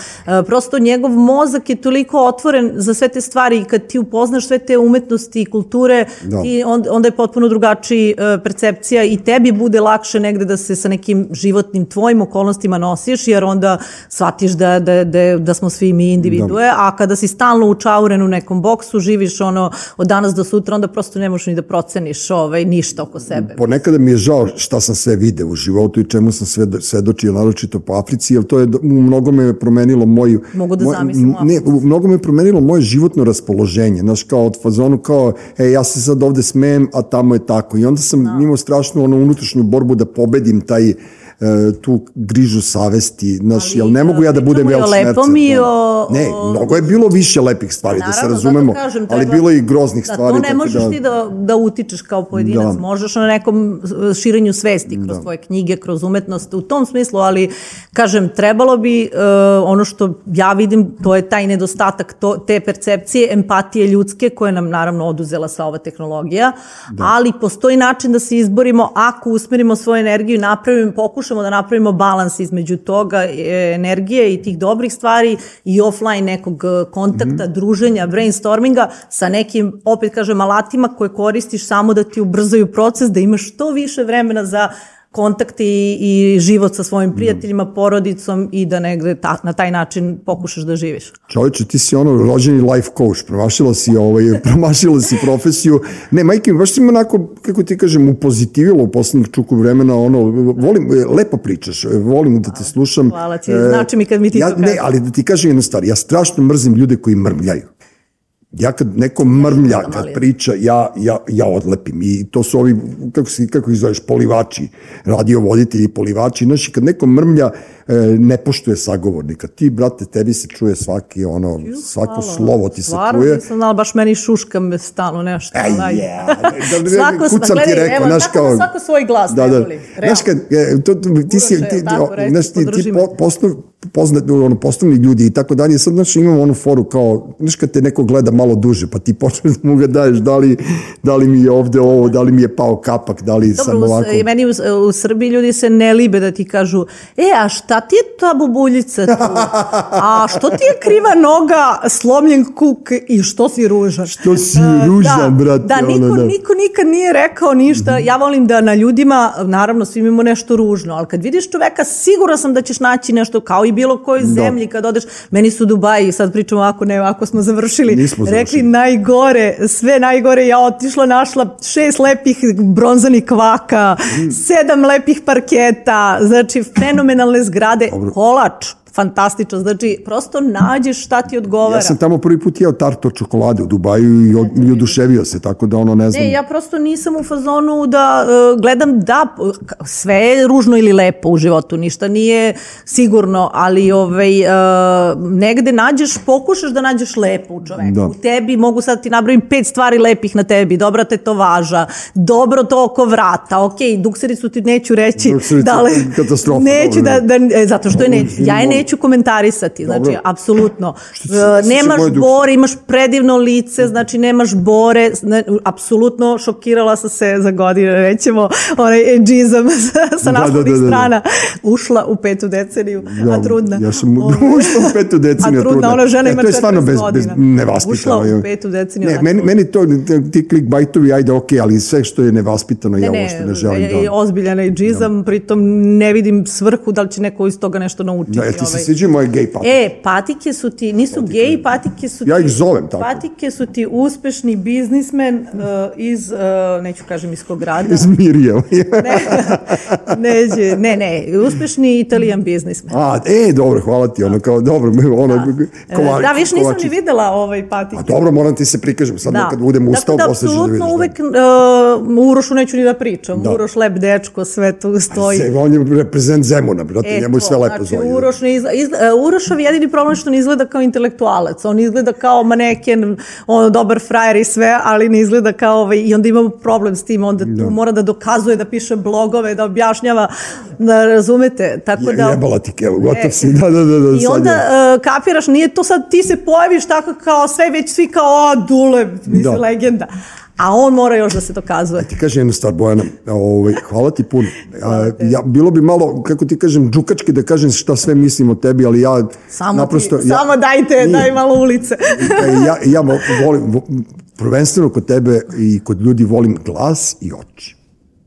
S3: prosto njegov mozak je toliko otvoren za sve te stvari i kad ti upoznaš sve te umetnosti i kulture,
S1: Da.
S3: ti on, onda je potpuno drugačiji uh, percepcija i tebi bude lakše negde da se sa nekim životnim tvojim okolnostima nosiš, jer onda shvatiš da, da, da, da smo svi mi individue, a kada si stalno učauren u nekom boksu, živiš ono od danas do sutra, onda prosto ne možeš ni da proceniš ovaj, ništa oko sebe.
S1: Ponekada mi je žao šta sam sve video u životu i čemu sam sve svedočio, naročito po Africi, jer to je u mnogome promenilo moj...
S3: Mogu da
S1: moj-
S3: zamislim
S1: Ne, u mnogome je promenilo moje životno raspoloženje, znaš, kao od fazonu kao, e, ja se sad ovde smem, a tamo je tako. I onda sam imao strašnu ono unutrašnju borbu da pobedim taj tu grižu savesti, znaš,
S3: Ali,
S1: jel ne mogu ja da
S3: e,
S1: budem Vel Šmercer,
S3: lepom i
S1: da.
S3: o-
S1: Ne, mnogo je bilo više lepih stvari, da se
S3: Naravno,
S1: razumemo,
S3: kažem,
S1: ali bilo je i groznih
S3: da,
S1: stvari.
S3: To ne možeš
S1: da,
S3: ti da, da utičeš kao pojedinac,
S1: Da.
S3: možeš na nekom širenju svesti kroz tvoje knjige, kroz umetnost, u tom smislu, ali kažem, trebalo bi uh, ono što ja vidim, to je taj nedostatak to, te percepcije, empatije ljudske koje nam naravno oduzela sva ova tehnologija, ali postoji način da se izborimo ako usmerimo svoju energiju i napravimo, pokušamo da napravimo balans između toga e, energije i tih dobrih stvari i offline nekog e, kontakta, druženja, brainstorminga sa nekim, opet kažem, alatima koje koristiš samo da ti ubrzaju proces, da imaš što više vremena za kontakt i, i život sa svojim prijateljima, porodicom i da negde ta, na taj način pokušaš da živiš.
S1: Čovječe, ti si ono rođeni life coach, promašila si, ovaj, promašila si profesiju. Ne, majke, mi, baš si onako, kako ti kažem, upozitivilo u poslednjih čuku vremena, ono, volim, lepo pričaš, volim da te slušam.
S3: Hvala ti, znači mi kad mi ti
S1: ja,
S3: to
S1: Ne,
S3: kažeš.
S1: ali da ti kažem jednu stvar, ja strašno mrzim ljude koji mrmljaju. Ja kad neko mrmlja, kad priča, ja, ja, ja odlepim. I to su ovi, kako, si, kako ih zoveš, polivači, radiovoditelji, polivači. Znaš, kad neko mrmlja, ne poštuje sagovornika. Ti, brate, tebi se čuje svaki, ono, svako
S3: Hvala.
S1: slovo ti se
S3: Stvarno
S1: čuje.
S3: nisam znala, baš meni šuška me stalno nešto.
S1: Aj,
S3: onaj.
S1: ja, da, da,
S3: svako,
S1: kucam ti
S3: gledaj,
S1: rekao,
S3: evo, tako
S1: kao...
S3: da svako svoj glas
S1: da, da.
S3: voli.
S1: Znaš kad, e, to, to, ti si, ti,
S3: tako,
S1: znaš, ti, ti po, poznat, ono, poslovni ljudi i tako dalje, sad, znaš, imamo onu foru kao, znaš, kad te neko gleda malo duže, pa ti počneš da mu ga daješ, da li, da li mi je ovde ovo, da li mi je pao kapak, da li sam
S3: Dobro, u,
S1: ovako...
S3: i meni u, u Srbiji ljudi se ne libe da ti kažu e, a šta ti je ta bubuljica tu? A što ti je kriva noga, slomljen kuk i što si ružan?
S1: Što si
S3: E,
S1: ružan,
S3: da,
S1: brate,
S3: Da, niko,
S1: ono, da. Mhm.
S3: niko nikad nije rekao ništa. Ja volim da na ljudima, naravno, svi imamo nešto ružno, ali kad vidiš čoveka, sigurno sam da ćeš naći nešto kao i bilo kojoj
S1: Da.
S3: zemlji kad odeš. Meni su Dubaji, sad pričamo ako ne, ako smo završili,
S1: Nismo
S3: rekli
S1: završili.
S3: najgore, sve najgore, ja otišla, našla šest lepih bronzanih kvaka,
S1: Mm.
S3: sedam lepih parketa, znači fenomenalne zgrade, kolač, fantastično, znači prosto nađeš šta ti odgovara.
S1: Ja sam tamo prvi put jeo tarto čokolade u Dubaju i, od, i oduševio se, tako da ono ne znam.
S3: Ne, ja prosto nisam u fazonu da e, gledam da sve je ružno ili lepo u životu, ništa nije sigurno, ali ovaj, e, negde nađeš, pokušaš da nađeš lepo u čoveku.
S1: Da.
S3: U tebi mogu sad ti nabrojim pet stvari lepih na tebi, dobra tetovaža, dobro to oko vrata, ok, duksericu ti neću reći,
S1: Dukserica, katastrofa,
S3: neću
S1: dobro,
S3: da, da, e, zato što je ne,
S1: Dobro,
S3: ja je
S1: dobro.
S3: Neću komentarisati, znači,
S1: Dobro.
S3: apsolutno. E, Nemaš bore, imaš predivno lice, znači nemaš bore, ne, apsolutno šokirala sam se za godine, rećemo, onaj edžizam sa, sa
S1: Da,
S3: naslovnih
S1: da, da, da.
S3: strana, ušla u petu deceniju, a trudna.
S1: Ja sam
S3: Ovaj,
S1: ušla u petu deceniju,
S3: A trudna, ona žena
S1: E,
S3: ima
S1: to je stvarno
S3: 40
S1: bez, bez
S3: godina.
S1: nevaspitano.
S3: Ušla u petu deceniju,
S1: Ne,
S3: a
S1: meni,
S3: trudna.
S1: meni to, ti clickbaitovi, ajde, ok, ali sve što je nevaspitano, ja
S3: Ne,
S1: uopšte ne
S3: ne,
S1: želim
S3: e,
S1: da...
S3: ozbiljan edžizam, pritom ne vidim svrhu da li će neko iz toga nešto naučiti.
S1: Da, ti se
S3: ovaj.
S1: sviđaju moje gej patike?
S3: E, patike su ti, nisu geji, patike su ti...
S1: Ja ih zovem tako.
S3: Patike su ti uspešni biznismen uh, iz, uh, neću kažem iz kog grada.
S1: Iz Mirije.
S3: ne, neće, ne, ne, uspešni italijan biznismen.
S1: A, e, dobro, hvala ti, ono, kao, dobro, ono,
S3: E,
S1: kovari,
S3: da, više nisam ni videla ovaj patike.
S1: A dobro, moram ti se prikažem, sad kad budem ustao,
S3: Tako da,
S1: posle da vidiš.
S3: apsolutno
S1: da.
S3: uvek uh, Urošu neću ni da pričam.
S1: Da.
S3: Uroš lep dečko, sve tu stoji.
S1: Se, on je reprezent Zemuna, brate, njemu je sve lepo
S3: znači,
S1: zove.
S3: Uroš ne izgleda, izgleda, Urošov jedini problem što ne izgleda kao intelektualac. On izgleda kao maneken, on dobar frajer i sve, ali ne izgleda kao ovaj, i onda imamo problem s tim, onda tu mora da dokazuje, da piše blogove, da objašnjava, da razumete. Tako
S1: Je,
S3: da,
S1: jebala ti kevu, gotov
S3: E,
S1: si, da, da, da, da
S3: I onda uh, kapiraš, nije to sad ti se pojaviš tako kao sve, već svi kao, a, Dule, mislim,
S1: Da.
S3: legenda. A on mora još da se dokazuje.
S1: Ti kažem jednu stvar, Bojana, ovaj, hvala ti puno. A, ja, bilo bi malo, kako ti kažem, džukački da kažem šta sve mislim o tebi, ali ja
S3: Samo,
S1: naprosto...
S3: ti,
S1: ja,
S3: samo dajte,
S1: Nije.
S3: daj malo ulice.
S1: E, ja, ja vo- volim, vo- prvenstveno kod tebe i kod ljudi volim glas i oči.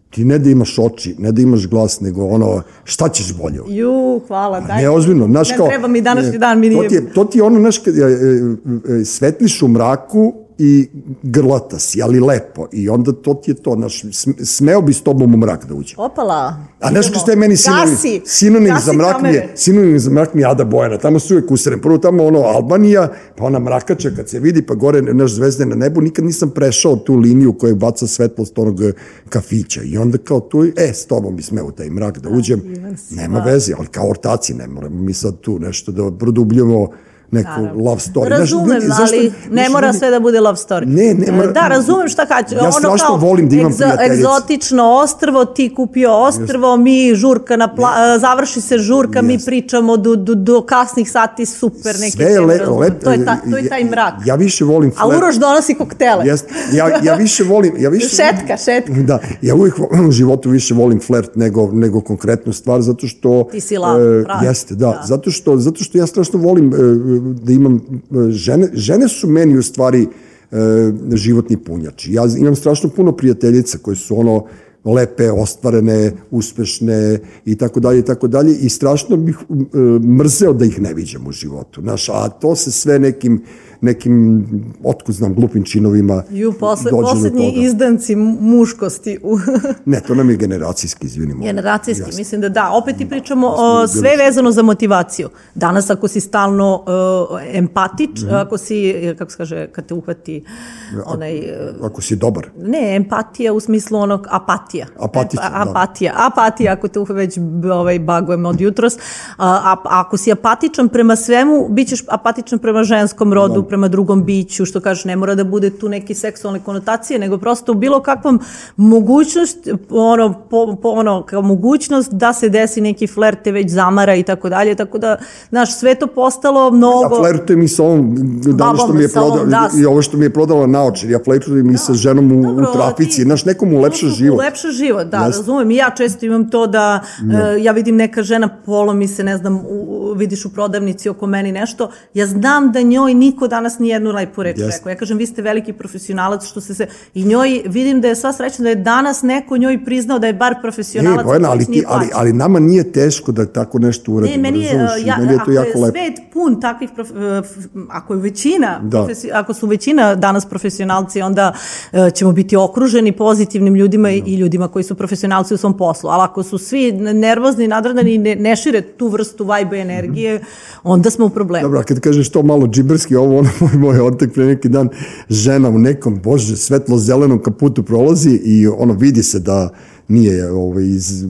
S1: Ti ne da imaš oči, ne da imaš glas, nego ono, šta ćeš bolje?
S3: Ju, hvala, daj.
S1: Ne, ozbiljno, znaš
S3: ne
S1: kao...
S3: treba mi današnji
S1: e,
S3: dan, mi
S1: to
S3: nije...
S1: ti, je, to ti je ono, znaš, kad, e, e, e, svetliš u mraku i grlata si, ali lepo. I onda to ti je to, znaš, sm- smeo bi s tobom u mrak da uđe.
S3: Opala.
S1: A znaš
S3: idemo.
S1: što je meni sinonim?
S3: Gasi,
S1: Sinonim
S3: gasi
S1: za mrak mi je,
S3: kamere.
S1: sinonim za mrak mi je Ada Bojana. Tamo su uvijek usrem. Prvo tamo ono Albanija, pa ona mrakača kad se vidi, pa gore naš zvezde na nebu. Nikad nisam prešao tu liniju koja baca svetlost onog e, kafića. I onda kao tu, e, s tobom bi smeo taj mrak da uđem.
S3: divan si,
S1: Nema
S3: da.
S1: veze, ali kao ortaci ne moramo mi sad tu nešto da produbljamo neku love story. Znaš,
S3: Razumem,
S1: ljudi, zašto-
S3: ali ne
S1: znaš,
S3: mora
S1: ljudi-
S3: sve da bude love story.
S1: Ne, ne mora-
S3: Da, razumem šta kaće.
S1: Ja strašno volim da imam prijateljice.
S3: Egzotično ostrvo, ti kupio ostrvo, mi žurka, na pla, završi se žurka, mi pričamo do, do, do kasnih sati, super, neki
S1: Sve je le, lep,
S3: to, je ta, to je taj mrak.
S1: Ja više volim
S3: A Uroš donosi koktele.
S1: Jest, ja, ja više volim... Ja više,
S3: Šetka, šetka.
S1: Da, ja uvijek u životu više volim flert nego, nego konkretnu stvar, zato što...
S3: Ti si lav, pravi.
S1: Jeste, da,
S3: Da.
S1: Zato, što, zato što ja strašno volim e, da imam... Žene, žene su meni u stvari e, životni punjači. Ja imam strašno puno prijateljica koje su ono lepe, ostvarene, uspešne i tako dalje i tako dalje i strašno bih e, mrzeo da ih ne viđam u životu. Znaš, a to se sve nekim nekim, otkud znam, glupim činovima
S3: Ju, posle,
S1: dođe
S3: poslednji izdanci mu- muškosti u
S1: Ne, to nam je generacijski, izvinimo.
S3: generacijski,
S1: Jasno.
S3: mislim da da. Opet ti pričamo o, sve vezano za motivaciju. Danas ako si stalno uh, empatič,
S1: Mhm.
S3: ako si, kako se kaže, kad te uhvati onaj... uh,
S1: Ako si dobar.
S3: Ne, empatija u smislu onog apatija.
S1: Apatičan, da.
S3: apatija. Apatija, ako te već ovaj, bagujem od jutros. A, a, ako si apatičan prema svemu, bit ćeš apatičan prema ženskom rodu, prema drugom biću, što kažeš, ne mora da bude tu neke seksualne konotacije, nego prosto u bilo kakvom mogućnost, ono, po, po, ono, kao mogućnost da se desi neki flert te već zamara i tako dalje, tako da, znaš, sve to postalo mnogo...
S1: Ja flertujem i sa ovom danas što mi je prodala,
S3: da.
S1: i ovo što mi je prodala naočar. Ja flertujem i sa ženom u,
S3: Dobro,
S1: u trafici. Znaš, nekom ulepša
S3: Ulepša-
S1: život.
S3: Ulepša ulepša život, da,
S1: Jeste.
S3: razumem. I ja često imam to da e, ja vidim neka žena polomi se, ne znam, u, u- vidiš u prodavnici oko meni nešto. Ja znam da njoj niko danas ni jednu lepu reč rekao. Ja kažem, vi ste veliki profesionalac što se se... I njoj, vidim da je sva srećna da je danas neko njoj priznao da je bar profesionalac.
S1: E, Bojana, ali, ti, ali, ali nama nije teško da tako nešto uradimo,
S3: Ne, meni je,
S1: razumeš? I
S3: ja,
S1: meni je to
S3: ako
S1: jako
S3: je
S1: lepo.
S3: svet pun takvih, prof, e, ako je većina,
S1: Da.
S3: profesi, ako su većina danas profesionalci, onda e, ćemo biti okruženi pozitivnim ljudima i ljudima koji su profesionalci u svom poslu. Ali ako su svi nervozni, nadradani i ne, ne šire tu vrstu i energije, onda smo u problemu.
S1: Dobro, a kad kažeš to malo džiberski, ovo ono moj, moj ortak pre neki dan, žena u nekom, bože, svetlo-zelenom kaputu prolazi i ono vidi se da nije ovaj, iz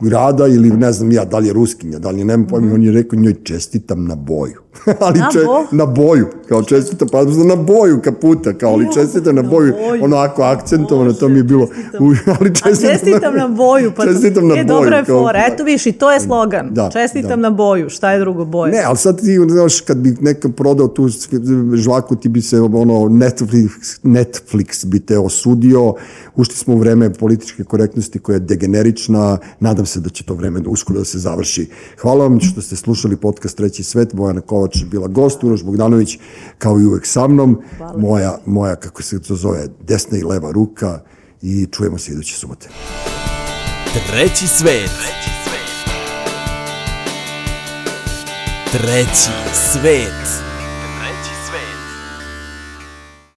S1: grada ili ne znam ja, da li je ruskinja, da li je, nemam pojma, on je rekao njoj čestitam na boju. ali.
S3: Na bo-
S1: na boju, kao čestitam, pa na boju kaputa, kao ali čestitam na
S3: na
S1: boju,
S3: boju.
S1: ono ako akcentovano, to mi je bilo,
S3: čestitam.
S1: ali
S3: A
S1: čestitam,
S3: čestitam na boju, pa
S1: čestitam na
S3: e,
S1: boju.
S3: dobra je
S1: kao-
S3: fora. Eto viš, i to je slogan.
S1: Da,
S3: čestitam
S1: da.
S3: na boju. Šta je drugo boje?
S1: Ne, ali sad ti, znaš, kad bi nekam prodao tu žvaku, ti bi se, ono, Netflix, Netflix bi te osudio. Ušli smo u vreme političke korektnosti koja je degenerična. Nadam se da će to vreme uskoro da se završi. Hvala vam što ste slušali podcast Treći svet. Bojana Kovač je bila gost, Uroš Bogdanović, kao i uvek sa mnom. Moja, moja, kako se to zove, desna i leva ruka i čujemo se iduće subote.
S2: Treći svet. Treći svet.